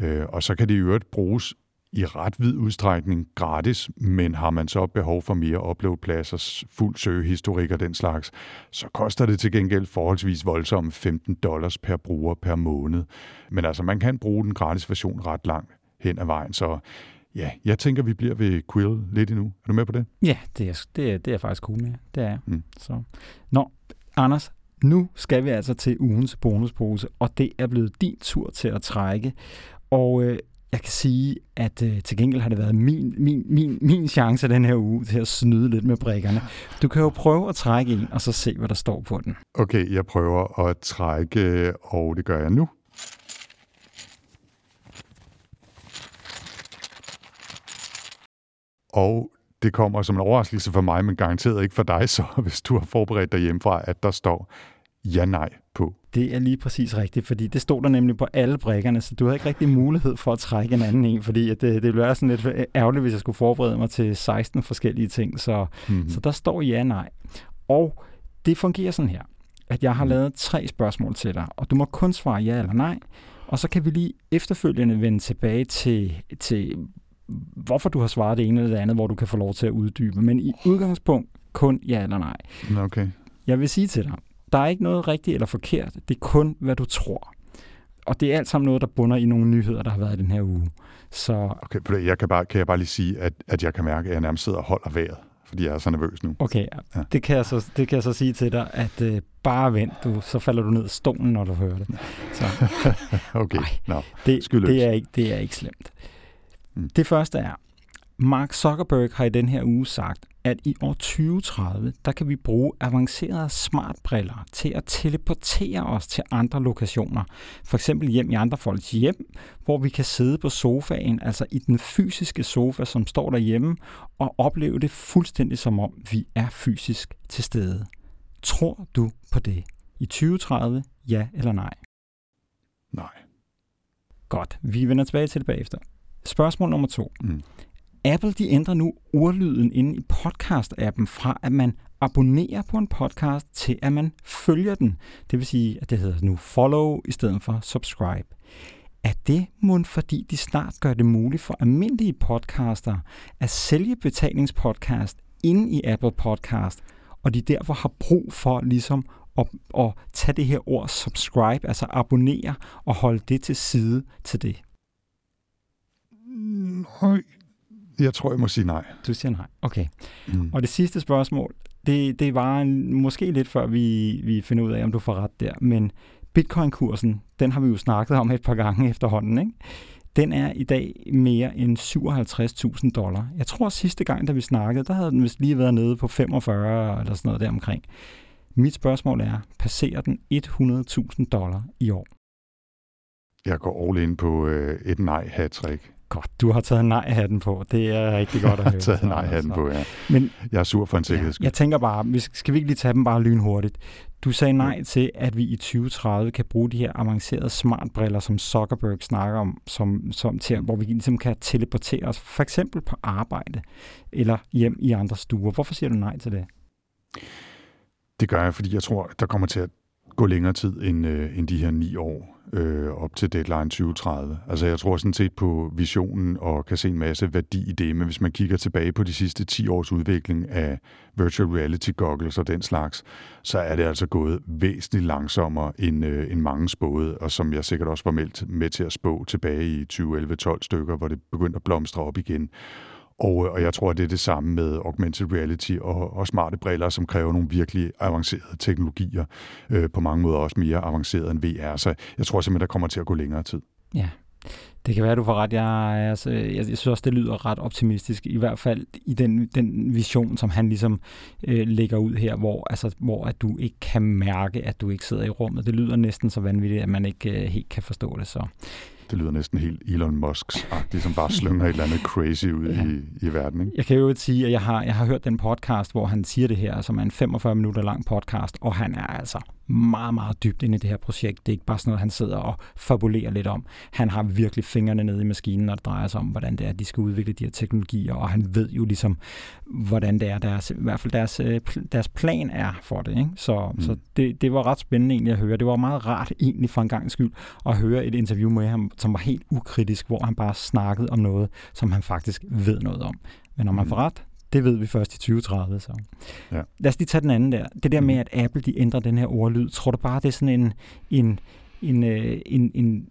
Øh, og så kan det i øvrigt bruges i ret vid udstrækning gratis, men har man så behov for mere uploadpladser, fuld søgehistorik og den slags, så koster det til gengæld forholdsvis voldsomt 15 dollars per bruger per måned. Men altså, man kan bruge den gratis version ret langt hen ad vejen, så Ja, jeg tænker, vi bliver ved Quill lidt endnu. Er du med på det? Ja, det er, det er, det er faktisk cool med. Det er mm. Så. Nå, Anders, nu skal vi altså til ugens bonuspose, og det er blevet din tur til at trække. Og øh, jeg kan sige, at øh, til gengæld har det været min, min, min, min chance den her uge til at snyde lidt med brikkerne. Du kan jo prøve at trække en, og så se, hvad der står på den. Okay, jeg prøver at trække, og det gør jeg nu. Og det kommer som en overraskelse for mig, men garanteret ikke for dig så, hvis du har forberedt dig hjemmefra, at der står ja-nej på. Det er lige præcis rigtigt, fordi det stod der nemlig på alle brækkerne, så du havde ikke rigtig mulighed for at trække en anden en, fordi det, det ville være sådan lidt ærgerligt, hvis jeg skulle forberede mig til 16 forskellige ting. Så, mm-hmm. så der står ja-nej. Og det fungerer sådan her, at jeg har mhm. lavet tre spørgsmål til dig, og du må kun svare ja eller nej, og så kan vi lige efterfølgende vende tilbage til, til hvorfor du har svaret det ene eller det andet, hvor du kan få lov til at uddybe. Men i udgangspunkt kun ja eller nej. Okay. Jeg vil sige til dig, der er ikke noget rigtigt eller forkert. Det er kun, hvad du tror. Og det er alt sammen noget, der bunder i nogle nyheder, der har været i den her uge. Så... Okay, jeg kan, bare, kan jeg bare lige sige, at, at jeg kan mærke, at jeg nærmest sidder og holder vejret, fordi jeg er så nervøs nu. Okay, ja. det, kan jeg så, det kan jeg så sige til dig, at øh, bare vent, du, så falder du ned af stolen, når du hører det. Så. okay, Ej, no, det, det, er ikke, det er ikke slemt. Mm. Det første er, Mark Zuckerberg har i den her uge sagt, at i år 2030, der kan vi bruge avancerede smartbriller til at teleportere os til andre lokationer. For eksempel hjem i andre folks hjem, hvor vi kan sidde på sofaen, altså i den fysiske sofa, som står derhjemme, og opleve det fuldstændig som om vi er fysisk til stede. Tror du på det? I 2030, ja eller nej? Nej. Godt, vi vender tilbage til det bagefter. Spørgsmål nummer to. Mm. Apple de ændrer nu ordlyden inde i podcast-appen fra, at man abonnerer på en podcast, til at man følger den. Det vil sige, at det hedder nu follow i stedet for subscribe. Er det mund fordi de snart gør det muligt for almindelige podcaster at sælge betalingspodcast inde i Apple Podcast, og de derfor har brug for ligesom at, at tage det her ord subscribe, altså abonnere, og holde det til side til det? Nej. Jeg tror, jeg må sige nej. Du siger nej. Okay. Mm. Og det sidste spørgsmål, det, det var en, måske lidt før vi, vi finder ud af, om du får ret der, men bitcoin-kursen, den har vi jo snakket om et par gange efterhånden, ikke? Den er i dag mere end 57.000 dollar. Jeg tror sidste gang, da vi snakkede, der havde den vist lige været nede på 45 eller sådan noget der omkring. Mit spørgsmål er, passerer den 100.000 dollar i år? Jeg går all in på øh, et nej-hat-trick. Godt, du har taget nej-hatten på. Det er rigtig godt at høre. jeg har taget nej-hatten på, ja. Men, jeg er sur for en sikkerheds ja, Jeg tænker bare, skal vi ikke lige tage dem bare lynhurtigt? Du sagde nej til, at vi i 2030 kan bruge de her avancerede smartbriller, som Zuckerberg snakker om, som, som til, hvor vi ligesom kan teleportere os, for eksempel på arbejde eller hjem i andre stuer. Hvorfor siger du nej til det? Det gør jeg, fordi jeg tror, der kommer til at gå længere tid end, øh, end de her ni år øh, op til deadline 2030. Altså jeg tror sådan set på visionen og kan se en masse værdi i det, men hvis man kigger tilbage på de sidste 10 års udvikling af virtual reality goggles og den slags, så er det altså gået væsentligt langsommere end, øh, end mange spåede, og som jeg sikkert også var meldt med til at spå tilbage i 2011-12 stykker, hvor det begyndte at blomstre op igen. Og, øh, og jeg tror, det er det samme med augmented reality og, og smarte briller, som kræver nogle virkelig avancerede teknologier. Øh, på mange måder også mere avancerede end VR. Så jeg tror simpelthen, der kommer til at gå længere tid. Ja, det kan være, du får ret. Jeg, altså, jeg, jeg synes også, det lyder ret optimistisk, i hvert fald i den, den vision, som han ligesom øh, lægger ud her, hvor, altså, hvor at du ikke kan mærke, at du ikke sidder i rummet. Det lyder næsten så vanvittigt, at man ikke øh, helt kan forstå det. Så det lyder næsten helt Elon Musks som bare slynger et eller andet crazy ud ja. i, i verden. Ikke? Jeg kan jo sige, at jeg har, jeg har hørt den podcast, hvor han siger det her, som er en 45 minutter lang podcast, og han er altså meget, meget dybt inde i det her projekt. Det er ikke bare sådan noget, han sidder og fabulerer lidt om. Han har virkelig fingrene nede i maskinen, når det drejer sig om, hvordan det er, at de skal udvikle de her teknologier, og han ved jo ligesom, hvordan det er, deres, i hvert fald deres, øh, deres plan er for det. Ikke? Så, mm. så det, det var ret spændende egentlig at høre. Det var meget rart egentlig for en gang skyld at høre et interview med ham, som var helt ukritisk, hvor han bare snakkede om noget, som han faktisk ved noget om. Men når man mm. får ret, det ved vi først i 2030. Så. Ja. Lad os lige tage den anden der. Det der med, mm. at Apple de ændrer den her ordlyd, tror du bare, det er sådan en, en, en, øh, en, en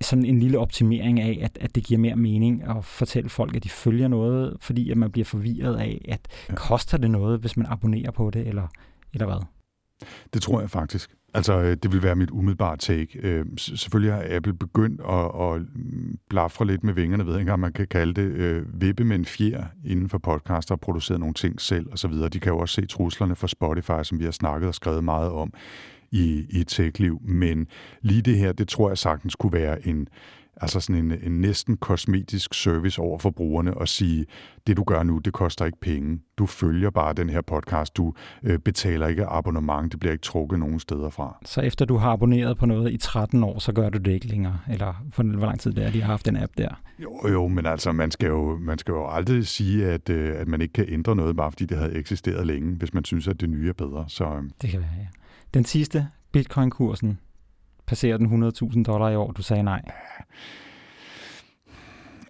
sådan en lille optimering af, at, at det giver mere mening at fortælle folk, at de følger noget, fordi at man bliver forvirret af, at ja. koster det noget, hvis man abonnerer på det, eller, eller hvad? Det tror jeg faktisk. Altså, øh, det vil være mit umiddelbare take. Øh, selvfølgelig har Apple begyndt at, at mm, blafre lidt med vingerne, ved jeg ikke, om man kan kalde det, øh, vippe med en fjer inden for podcaster og produceret nogle ting selv osv. De kan jo også se truslerne fra Spotify, som vi har snakket og skrevet meget om i, i et tech-liv. Men lige det her, det tror jeg sagtens kunne være en, altså sådan en, en næsten kosmetisk service over for brugerne og sige, det du gør nu, det koster ikke penge. Du følger bare den her podcast. Du øh, betaler ikke abonnement. Det bliver ikke trukket nogen steder fra. Så efter du har abonneret på noget i 13 år, så gør du det ikke længere? Eller for hvor lang tid det er, de har haft den app der? Jo, jo, men altså, man skal jo, man skal jo aldrig sige, at, øh, at man ikke kan ændre noget, bare fordi det havde eksisteret længe, hvis man synes, at det nye er bedre. Så, øh. Det kan være, ja. Den sidste, bitcoin-kursen, passerer den 100.000 dollar i år? Du sagde nej.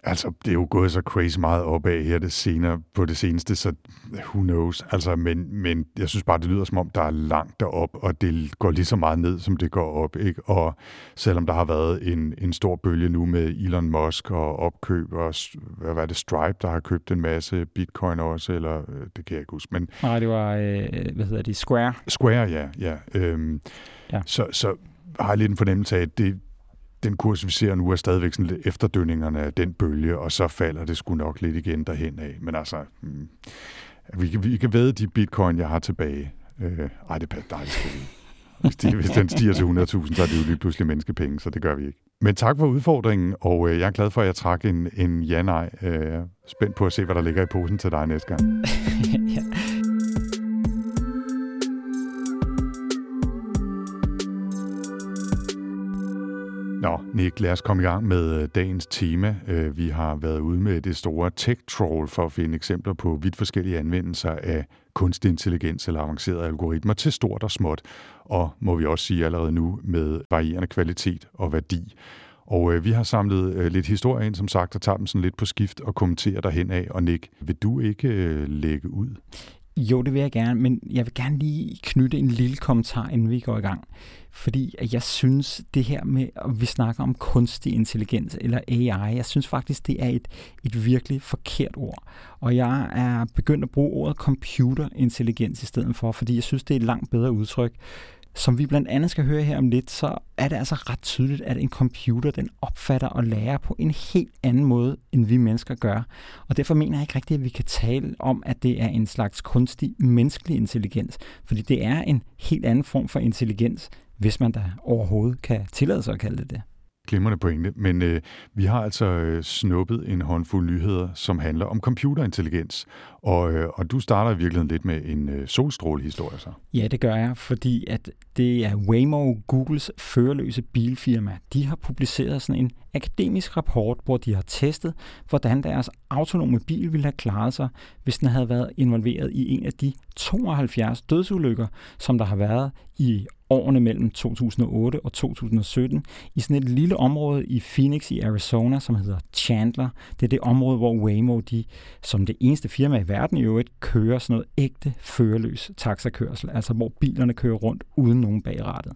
Altså, det er jo gået så crazy meget opad her det senere, på det seneste, så who knows. Altså, men, men jeg synes bare, det lyder som om, der er langt derop, og det går lige så meget ned, som det går op. Ikke? Og selvom der har været en, en stor bølge nu med Elon Musk og opkøb, og hvad var det, Stripe, der har købt en masse bitcoin også, eller øh, det kan jeg ikke huske. Men, Nej, det var, øh, hvad hedder det, Square? Square, ja. ja. Øhm, ja. Så, så har jeg lidt en fornemmelse af, at det, den kurs, vi ser nu, er stadigvæk sådan lidt efterdønningerne af den bølge, og så falder det sgu nok lidt igen derhen af. Men altså, mm, vi, kan, vi kan ved de bitcoin, jeg har tilbage. Øh, ej, det er dejligt. Hvis, de, hvis den stiger til 100.000, så er det jo lige pludselig menneskepenge, så det gør vi ikke. Men tak for udfordringen, og øh, jeg er glad for, at jeg trak en, en ja-nej. Øh, spændt på at se, hvad der ligger i posen til dig næste gang. ja. Nå, Nick, lad os komme i gang med øh, dagens tema. Øh, vi har været ude med det store tech-troll for at finde eksempler på vidt forskellige anvendelser af kunstig intelligens eller avancerede algoritmer til stort og småt, og må vi også sige allerede nu med varierende kvalitet og værdi. Og øh, vi har samlet øh, lidt historie ind, som sagt, og tager dem sådan lidt på skift og kommenterer derhen af. Og Nick, vil du ikke øh, lægge ud? Jo, det vil jeg gerne, men jeg vil gerne lige knytte en lille kommentar, inden vi går i gang. Fordi jeg synes, det her med, at vi snakker om kunstig intelligens eller AI, jeg synes faktisk, det er et, et virkelig forkert ord. Og jeg er begyndt at bruge ordet computerintelligens i stedet for, fordi jeg synes, det er et langt bedre udtryk. Som vi blandt andet skal høre her om lidt, så er det altså ret tydeligt, at en computer den opfatter og lærer på en helt anden måde, end vi mennesker gør. Og derfor mener jeg ikke rigtigt, at vi kan tale om, at det er en slags kunstig menneskelig intelligens. Fordi det er en helt anden form for intelligens, hvis man da overhovedet kan tillade sig at kalde det det. Glimrende pointe, men øh, vi har altså øh, snuppet en håndfuld nyheder, som handler om computerintelligens. Og, øh, og du starter i virkeligheden lidt med en øh, solstrålehistorie så. Ja, det gør jeg, fordi at det er Waymo, Googles førerløse bilfirma. De har publiceret sådan en akademisk rapport, hvor de har testet, hvordan deres autonome bil ville have klaret sig, hvis den havde været involveret i en af de 72 dødsulykker, som der har været i årene mellem 2008 og 2017 i sådan et lille område i Phoenix i Arizona, som hedder Chandler. Det er det område, hvor Waymo, de, som det eneste firma i verden i øvrigt, kører sådan noget ægte førerløs taxakørsel, altså hvor bilerne kører rundt uden nogen bagrettet.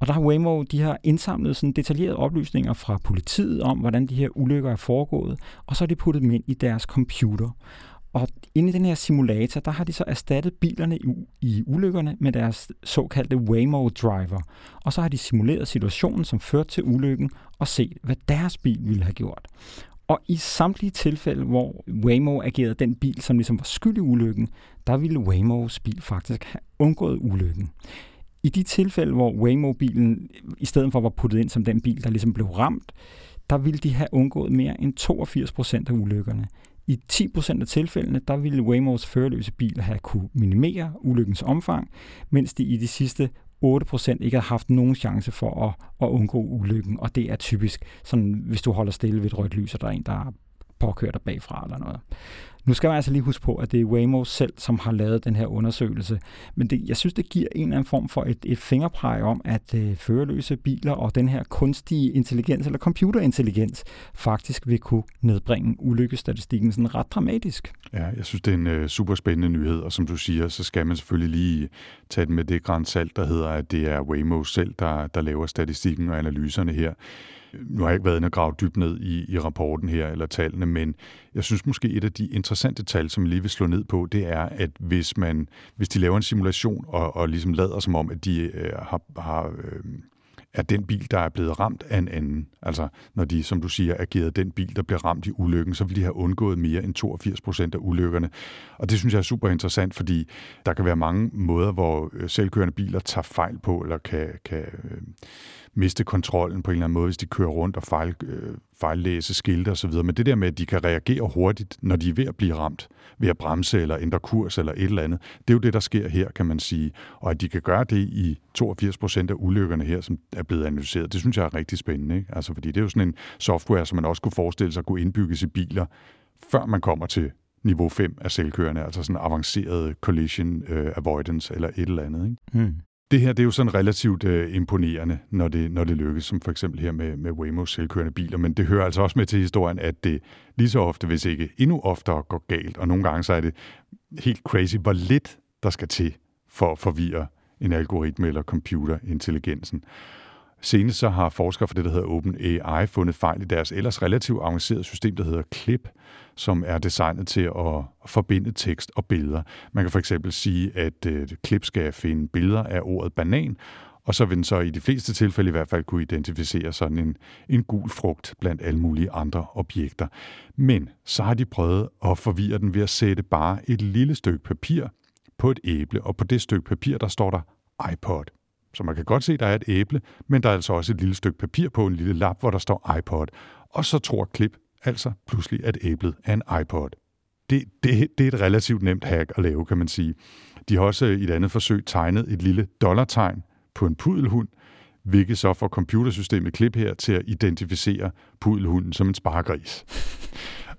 Og der har Waymo, de har indsamlet sådan detaljerede oplysninger fra politiet om, hvordan de her ulykker er foregået, og så har de puttet dem ind i deres computer. Og inde i den her simulator, der har de så erstattet bilerne i, i ulykkerne med deres såkaldte Waymo Driver. Og så har de simuleret situationen, som førte til ulykken, og set, hvad deres bil ville have gjort. Og i samtlige tilfælde, hvor Waymo agerede den bil, som ligesom var skyld i ulykken, der ville Waymos bil faktisk have undgået ulykken. I de tilfælde, hvor Waymo-bilen i stedet for var puttet ind som den bil, der ligesom blev ramt, der ville de have undgået mere end 82 procent af ulykkerne. I 10% af tilfældene, der ville Waymos førerløse bil have kunne minimere ulykkens omfang, mens de i de sidste 8% ikke har haft nogen chance for at, at undgå ulykken, og det er typisk, sådan, hvis du holder stille ved et rødt lys, og der er en, der påkører dig bagfra eller noget. Nu skal man altså lige huske på, at det er Waymo selv, som har lavet den her undersøgelse. Men det, jeg synes, det giver en eller anden form for et, et fingerpræg om, at øh, førerløse biler og den her kunstige intelligens eller computerintelligens faktisk vil kunne nedbringe ulykkestatistikken sådan ret dramatisk. Ja, jeg synes, det er en øh, super spændende nyhed, og som du siger, så skal man selvfølgelig lige tage det med det grænsalt, der hedder, at det er Waymo selv, der, der laver statistikken og analyserne her nu har jeg ikke været inde og grave dybt ned i, i rapporten her, eller tallene, men jeg synes måske et af de interessante tal, som jeg lige vil slå ned på, det er, at hvis man, hvis de laver en simulation og, og ligesom lader som om, at de øh, har, har øh, er den bil, der er blevet ramt af en anden. Altså, når de, som du siger, agerede den bil, der bliver ramt i ulykken, så ville de have undgået mere end 82 procent af ulykkerne. Og det synes jeg er super interessant, fordi der kan være mange måder, hvor øh, selvkørende biler tager fejl på, eller kan, kan øh, miste kontrollen på en eller anden måde, hvis de kører rundt og fejl, øh, fejllæse skilte osv. Men det der med, at de kan reagere hurtigt, når de er ved at blive ramt, ved at bremse eller ændre kurs eller et eller andet, det er jo det, der sker her, kan man sige. Og at de kan gøre det i 82 procent af ulykkerne her, som er blevet analyseret, det synes jeg er rigtig spændende. Ikke? Altså, fordi det er jo sådan en software, som man også kunne forestille sig kunne indbygges i biler, før man kommer til niveau 5 af selvkørende, altså sådan avanceret collision øh, avoidance eller et eller andet. Ikke? Mm. Det her det er jo sådan relativt øh, imponerende, når det, når det lykkes, som for eksempel her med, med Waymo selvkørende biler, men det hører altså også med til historien, at det lige så ofte, hvis ikke endnu oftere, går galt, og nogle gange så er det helt crazy, hvor lidt der skal til for at forvirre en algoritme eller computerintelligensen. Senest så har forskere fra det, der hedder OpenAI, fundet fejl i deres ellers relativt avancerede system, der hedder CLIP, som er designet til at forbinde tekst og billeder. Man kan for eksempel sige, at øh, et klip skal finde billeder af ordet banan, og så vil den så i de fleste tilfælde i hvert fald kunne identificere sådan en, en gul frugt blandt alle mulige andre objekter. Men så har de prøvet at forvirre den ved at sætte bare et lille stykke papir på et æble, og på det stykke papir, der står der iPod. Så man kan godt se, at der er et æble, men der er altså også et lille stykke papir på en lille lap, hvor der står iPod. Og så tror Klip altså pludselig, at æblet er en iPod. Det, det, det er et relativt nemt hack at lave, kan man sige. De har også øh, i et andet forsøg tegnet et lille dollartegn på en pudelhund, hvilket så får computersystemet klip her til at identificere pudelhunden som en sparegris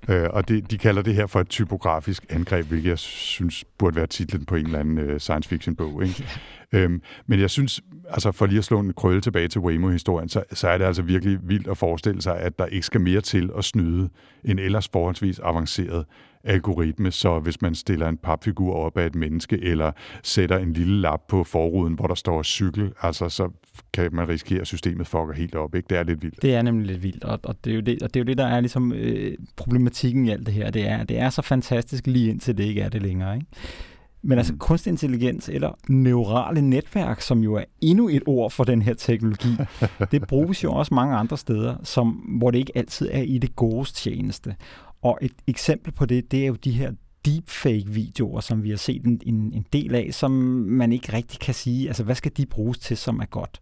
øh, og det, de kalder det her for et typografisk angreb, hvilket jeg synes burde være titlen på en eller anden øh, science fiction bog. Ikke? Øhm, men jeg synes, altså for lige at slå en krølle tilbage til Waymo-historien, så, så er det altså virkelig vildt at forestille sig, at der ikke skal mere til at snyde en ellers forholdsvis avanceret algoritme, så hvis man stiller en papfigur op af et menneske, eller sætter en lille lap på forruden, hvor der står cykel, altså så kan man risikere, at systemet fucker helt op. Ikke? Det er lidt vildt. Det er nemlig lidt vildt, og, og, det, er jo det, og det er jo det, der er ligesom øh, problematikken i alt det her. Det er, det er så fantastisk lige indtil det ikke er det længere. Ikke? Men altså mm. kunstig intelligens eller neurale netværk, som jo er endnu et ord for den her teknologi, det bruges jo også mange andre steder, som, hvor det ikke altid er i det gode tjeneste. Og et eksempel på det, det er jo de her deepfake-videoer, som vi har set en, en, en del af, som man ikke rigtig kan sige, altså hvad skal de bruges til, som er godt?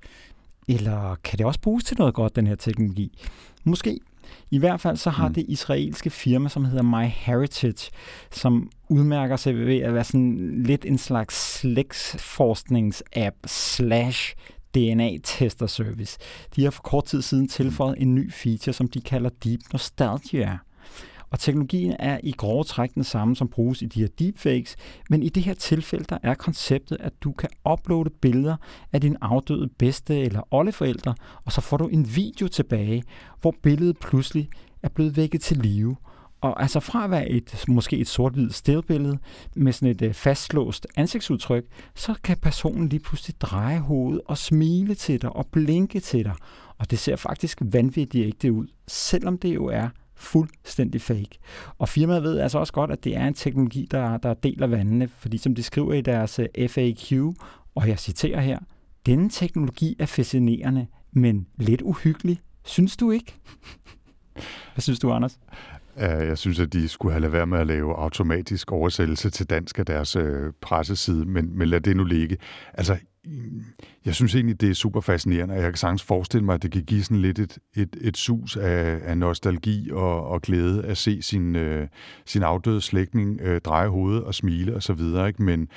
Eller kan det også bruges til noget godt, den her teknologi? Måske. I hvert fald så har mm. det israelske firma, som hedder MyHeritage, som udmærker sig ved at være sådan lidt en slags slægtsforsknings-app slash DNA-tester service. De har for kort tid siden tilføjet en ny feature, som de kalder Deep Nostalgia. Og teknologien er i grove træk den samme, som bruges i de her deepfakes, men i det her tilfælde, der er konceptet, at du kan uploade billeder af din afdøde bedste- eller oldeforældre, og så får du en video tilbage, hvor billedet pludselig er blevet vækket til live. Og altså fra at være et, måske et sort-hvidt stillbillede med sådan et øh, fastlåst ansigtsudtryk, så kan personen lige pludselig dreje hovedet og smile til dig og blinke til dig. Og det ser faktisk vanvittigt ægte ud, selvom det jo er fuldstændig fake. Og firmaet ved altså også godt, at det er en teknologi, der, der deler vandene, fordi som de skriver i deres øh, FAQ, og jeg citerer her, denne teknologi er fascinerende, men lidt uhyggelig. Synes du ikke? Hvad synes du, Anders? Jeg synes, at de skulle have lade være med at lave automatisk oversættelse til dansk af deres øh, presseside, men, men lad det nu ligge. Altså, jeg synes egentlig, det er super fascinerende, og jeg kan sagtens forestille mig, at det kan give sådan lidt et, et, et sus af, af nostalgi og, og glæde at se sin, øh, sin afdøde slægtning øh, dreje hovedet og smile og så videre. Ikke? Men,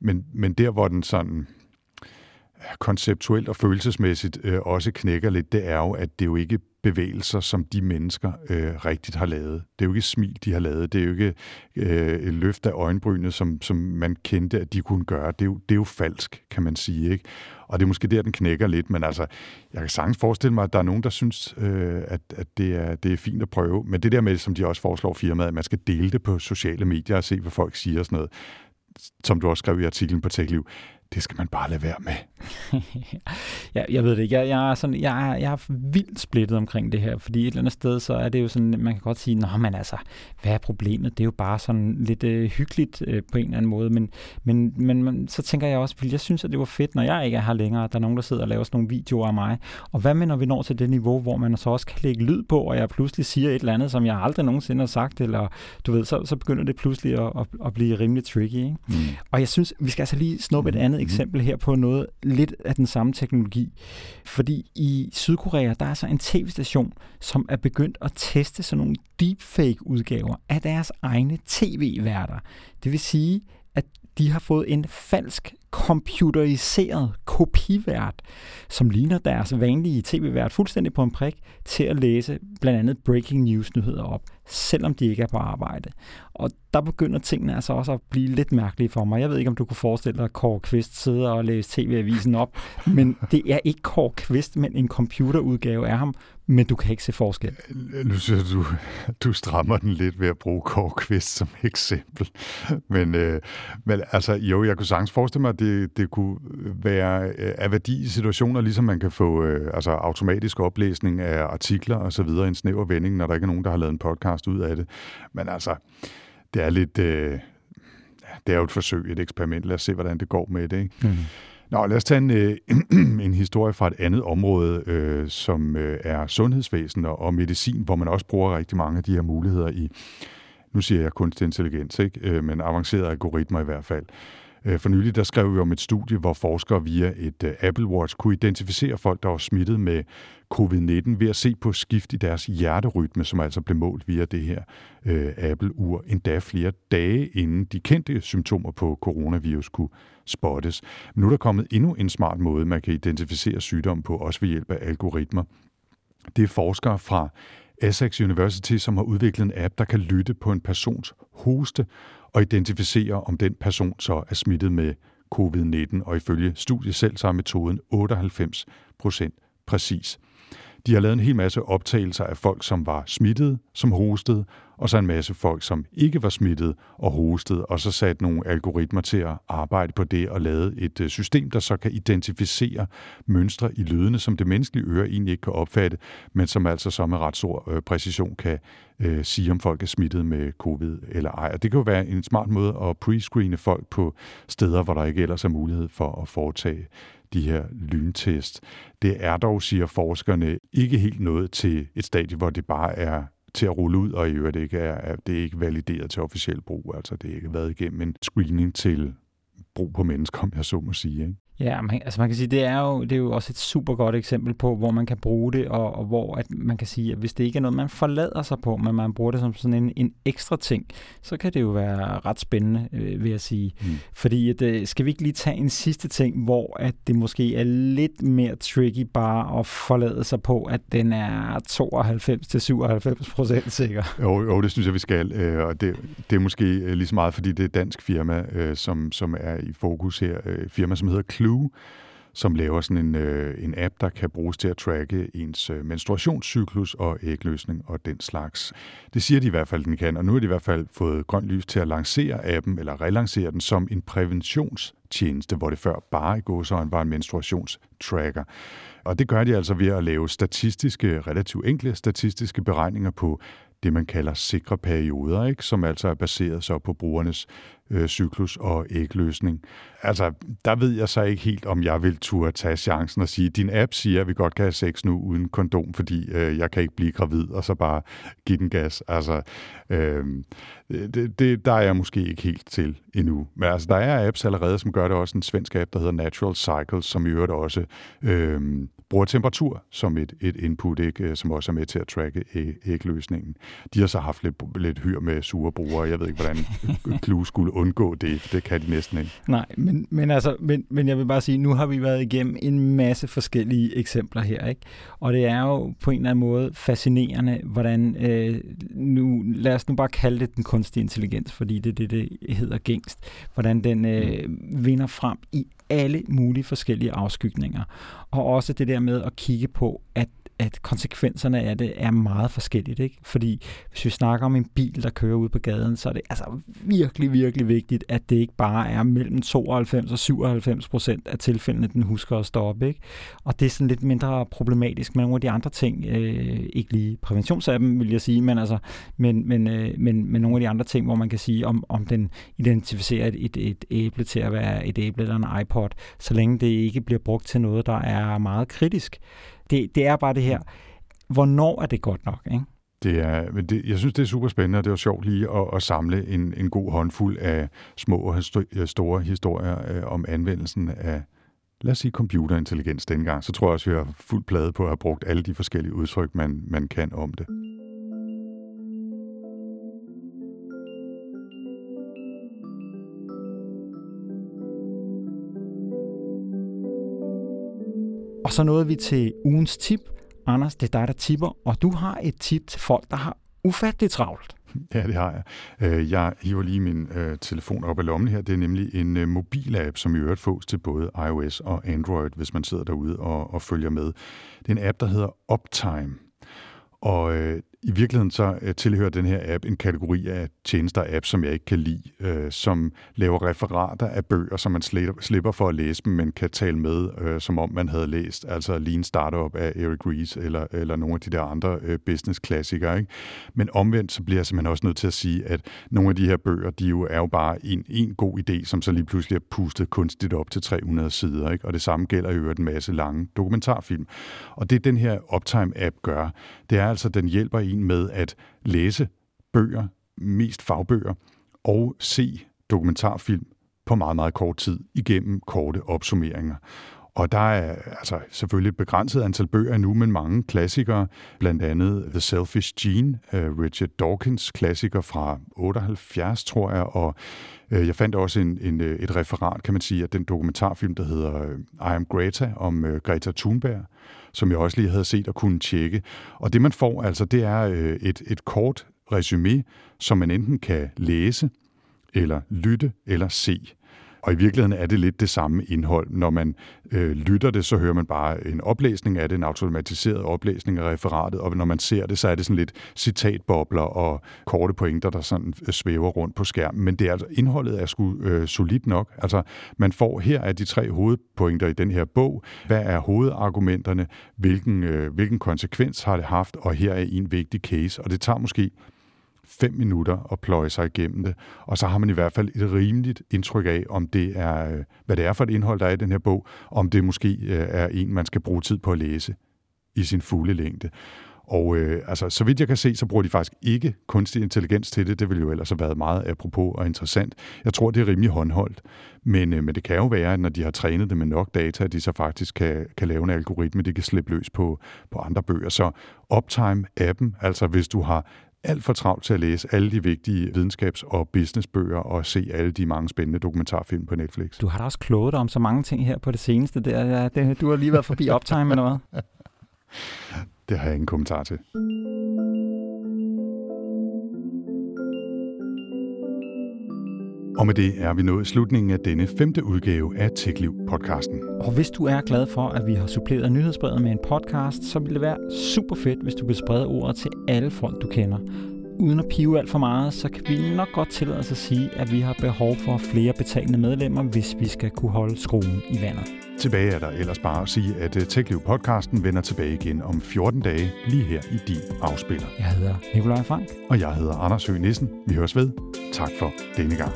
men, men der, hvor den sådan konceptuelt og følelsesmæssigt øh, også knækker lidt, det er jo, at det jo ikke bevægelser, som de mennesker øh, rigtigt har lavet. Det er jo ikke smil, de har lavet. Det er jo ikke øh, et løft af øjenbrynet, som, som man kendte, at de kunne gøre. Det er, jo, det er jo falsk, kan man sige. Ikke? Og det er måske der, den knækker lidt, men altså, jeg kan sagtens forestille mig, at der er nogen, der synes, øh, at, at det, er, det er fint at prøve. Men det der med, som de også foreslår firmaet, at man skal dele det på sociale medier og se, hvad folk siger og sådan noget, som du også skrev i artiklen på TechLiv, det skal man bare lade være med. ja, jeg ved det ikke. Jeg, jeg, er sådan, jeg, er, jeg er vildt splittet omkring det her, fordi et eller andet sted, så er det jo sådan, man kan godt sige, nå, men altså, hvad er problemet? Det er jo bare sådan lidt øh, hyggeligt øh, på en eller anden måde, men, men, men, men så tænker jeg også, fordi jeg synes, at det var fedt, når jeg ikke er her længere, der er nogen, der sidder og laver sådan nogle videoer af mig. Og hvad med, når vi når til det niveau, hvor man så også kan lægge lyd på, og jeg pludselig siger et eller andet, som jeg aldrig nogensinde har sagt, eller du ved, så, så begynder det pludselig at, at, at blive rimelig tricky. Ikke? Mm. Og jeg synes, vi skal altså lige snuppe et andet Mhm. eksempel her på noget lidt af den samme teknologi. Fordi i Sydkorea, der er så en tv-station, som er begyndt at teste sådan nogle deepfake-udgaver af deres egne tv-værter. Det vil sige, de har fået en falsk computeriseret kopivært, som ligner deres vanlige tv-vært fuldstændig på en prik, til at læse blandt andet breaking news-nyheder op, selvom de ikke er på arbejde. Og der begynder tingene altså også at blive lidt mærkelige for mig. Jeg ved ikke, om du kunne forestille dig, at Kåre Kvist sidder og læser tv-avisen op, men det er ikke Kåre Kvist, men en computerudgave af ham, men du kan ikke se forskel. Nu synes du, du strammer den lidt ved at bruge Kåre Kvist som eksempel. Men, øh, men altså, jo, jeg kunne sagtens forestille mig, at det, det kunne være øh, af værdi i situationer, ligesom man kan få øh, altså automatisk oplæsning af artikler og så videre i en snæver vending, når der ikke er nogen, der har lavet en podcast ud af det. Men altså, det er lidt... Øh, det er jo et forsøg, et eksperiment. Lad os se, hvordan det går med det. Ikke? Mm. Nå, lad os tage en, øh, en historie fra et andet område, øh, som øh, er sundhedsvæsen og, og medicin, hvor man også bruger rigtig mange af de her muligheder i, nu siger jeg kunstig intelligens, ikke? Øh, men avancerede algoritmer i hvert fald. Øh, for nylig der skrev vi om et studie, hvor forskere via et øh, Apple Watch kunne identificere folk, der var smittet med covid-19 ved at se på skift i deres hjerterytme, som altså blev målt via det her øh, Apple-ur, endda flere dage inden de kendte symptomer på coronavirus kunne spottes. Nu er der kommet endnu en smart måde, man kan identificere sygdom på, også ved hjælp af algoritmer. Det er forskere fra Essex University, som har udviklet en app, der kan lytte på en persons hoste og identificere, om den person så er smittet med covid-19, og ifølge studiet selv så er metoden 98 procent præcis. De har lavet en hel masse optagelser af folk, som var smittet, som hostede, og så en masse folk, som ikke var smittet og hostede, og så sat nogle algoritmer til at arbejde på det og lavet et øh, system, der så kan identificere mønstre i lydene, som det menneskelige øre egentlig ikke kan opfatte, men som altså så med ret stor øh, præcision kan øh, sige, om folk er smittet med covid eller ej. Og det kan jo være en smart måde at prescreene folk på steder, hvor der ikke ellers er mulighed for at foretage de her lyntest. Det er dog, siger forskerne, ikke helt noget til et stadie, hvor det bare er til at rulle ud, og i øvrigt ikke er, det er ikke valideret til officiel brug. Altså det er ikke været igennem en screening til brug på mennesker, om jeg så må sige. Ikke? Ja, man, altså man kan sige, det er, jo, det er jo også et super godt eksempel på, hvor man kan bruge det, og, og hvor at man kan sige, at hvis det ikke er noget, man forlader sig på, men man bruger det som sådan en, en ekstra ting, så kan det jo være ret spændende, øh, vil jeg sige. Mm. Fordi at, øh, skal vi ikke lige tage en sidste ting, hvor at det måske er lidt mere tricky bare at forlade sig på, at den er 92-97 procent sikker? Jo, jo, det synes jeg, vi skal. Øh, og det, det er måske øh, lige så meget, fordi det er et dansk firma, øh, som, som er i fokus her. Et firma, som hedder Clue, som laver sådan en, øh, en app, der kan bruges til at tracke ens øh, menstruationscyklus og ægløsning og den slags. Det siger de i hvert fald, den kan, og nu har de i hvert fald fået grønt lys til at lancere appen, eller relancere den som en præventionstjeneste, hvor det før bare i gåsøjne var en menstruationstracker. Og det gør de altså ved at lave statistiske, relativt enkle statistiske beregninger på det, man kalder sikre perioder, ikke? som altså er baseret så på brugernes øh, cyklus og ægløsning. Altså, der ved jeg så ikke helt, om jeg vil turde tage chancen og sige, din app siger, at vi godt kan have sex nu uden kondom, fordi øh, jeg kan ikke blive gravid, og så bare give den gas. Altså, øh, det, det, der er jeg måske ikke helt til endnu. Men altså, der er apps allerede, som gør det også. En svensk app, der hedder Natural Cycles, som i øvrigt også øh, bruger temperatur som et, et input, ikke? som også er med til at tracke ægløsningen. De har så haft lidt, lidt hyr med sure brugere. Jeg ved ikke, hvordan Clue skulle undgå det. Det kan de næsten ikke. Nej, men, men, altså, men, men jeg vil bare sige, nu har vi været igennem en masse forskellige eksempler her. Ikke? Og det er jo på en eller anden måde fascinerende, hvordan, øh, nu, lad os nu bare kalde det den kunstige intelligens, fordi det er det, det hedder gængst, hvordan den øh, mm. vinder frem i alle mulige forskellige afskygninger. Og også det der med at kigge på, at at konsekvenserne af det er meget forskelligt. Ikke? Fordi hvis vi snakker om en bil, der kører ud på gaden, så er det altså virkelig, virkelig vigtigt, at det ikke bare er mellem 92 og 97 procent af tilfældene, den husker at stoppe. Ikke? Og det er sådan lidt mindre problematisk med nogle af de andre ting. Øh, ikke lige præventionsappen, vil jeg sige, men, altså, men, men, øh, men, men nogle af de andre ting, hvor man kan sige, om, om den identificerer et, et, et æble til at være et æble eller en iPod, så længe det ikke bliver brugt til noget, der er meget kritisk det, det er bare det her, hvornår er det godt nok, ikke? Det er, men det, jeg synes, det er super spændende, og det var sjovt lige at, at samle en, en god håndfuld af små og øh, store historier øh, om anvendelsen af, lad os sige, computerintelligens dengang. Så tror jeg også, vi har fuld plade på at have brugt alle de forskellige udtryk, man, man kan om det. Og så nåede vi til ugens tip. Anders, det er dig, der tipper, og du har et tip til folk, der har ufatteligt travlt. Ja, det har jeg. Øh, jeg hiver lige min øh, telefon op af lommen her. Det er nemlig en øh, mobilapp, som i øvrigt fås til både iOS og Android, hvis man sidder derude og, og følger med. Det er en app, der hedder Uptime. Og øh, i virkeligheden så øh, tilhører den her app en kategori af tjenester og apps, som jeg ikke kan lide, øh, som laver referater af bøger, som man slipper, for at læse dem, men kan tale med, øh, som om man havde læst, altså Lean Startup af Eric Ries, eller, eller nogle af de der andre øh, business-klassikere. Ikke? Men omvendt, så bliver jeg simpelthen også nødt til at sige, at nogle af de her bøger, de jo er jo bare en, en god idé, som så lige pludselig er pustet kunstigt op til 300 sider. Ikke? Og det samme gælder i øvrigt en masse lange dokumentarfilm. Og det den her Uptime-app gør, det er altså, den hjælper en med at læse bøger, mest fagbøger, og se dokumentarfilm på meget, meget kort tid igennem korte opsummeringer. Og der er altså selvfølgelig et begrænset antal bøger nu, men mange klassikere, blandt andet The Selfish Gene, øh, Richard Dawkins klassiker fra 78, tror jeg, og øh, jeg fandt også en, en, øh, et referat, kan man sige, af den dokumentarfilm, der hedder I Am Greta, om Greta Thunberg, som jeg også lige havde set og kunne tjekke. Og det man får altså, det er et, et kort resume, som man enten kan læse, eller lytte, eller se. Og i virkeligheden er det lidt det samme indhold. Når man øh, lytter det, så hører man bare en oplæsning af det, en automatiseret oplæsning af referatet, og når man ser det, så er det sådan lidt citatbobler og korte pointer, der sådan øh, svæver rundt på skærmen. Men det er altså, indholdet er sgu øh, solidt nok. Altså, man får her af de tre hovedpointer i den her bog. Hvad er hovedargumenterne? Hvilken, øh, hvilken konsekvens har det haft? Og her er en vigtig case, og det tager måske fem minutter at pløje sig igennem det, og så har man i hvert fald et rimeligt indtryk af, om det er, øh, hvad det er for et indhold, der er i den her bog, om det måske øh, er en, man skal bruge tid på at læse i sin fulde længde. Og øh, altså, så vidt jeg kan se, så bruger de faktisk ikke kunstig intelligens til det. Det ville jo ellers have været meget apropos og interessant. Jeg tror, det er rimelig håndholdt. Men, øh, men det kan jo være, at når de har trænet det med nok data, at de så faktisk kan, kan lave en algoritme, de kan slippe løs på, på andre bøger. Så Uptime-appen, altså hvis du har alt for travlt til at læse alle de vigtige videnskabs- og businessbøger og se alle de mange spændende dokumentarfilm på Netflix. Du har da også kloget dig om så mange ting her på det seneste. Der. Ja, det, du har lige været forbi Uptime eller hvad? Det har jeg ingen kommentar til. Og med det er vi nået slutningen af denne femte udgave af TechLiv-podcasten. Og hvis du er glad for, at vi har suppleret nyhedsbrevet med en podcast, så vil det være super fedt, hvis du vil sprede ordet til alle folk, du kender. Uden at pive alt for meget, så kan vi nok godt tillade os at sige, at vi har behov for flere betalende medlemmer, hvis vi skal kunne holde skruen i vandet. Tilbage er der ellers bare at sige, at øh, TechLiv-podcasten vender tilbage igen om 14 dage, lige her i din afspiller. Jeg hedder Nikolaj Frank. Og jeg hedder Anders Høgh Nissen. Vi høres ved. Tak for denne gang.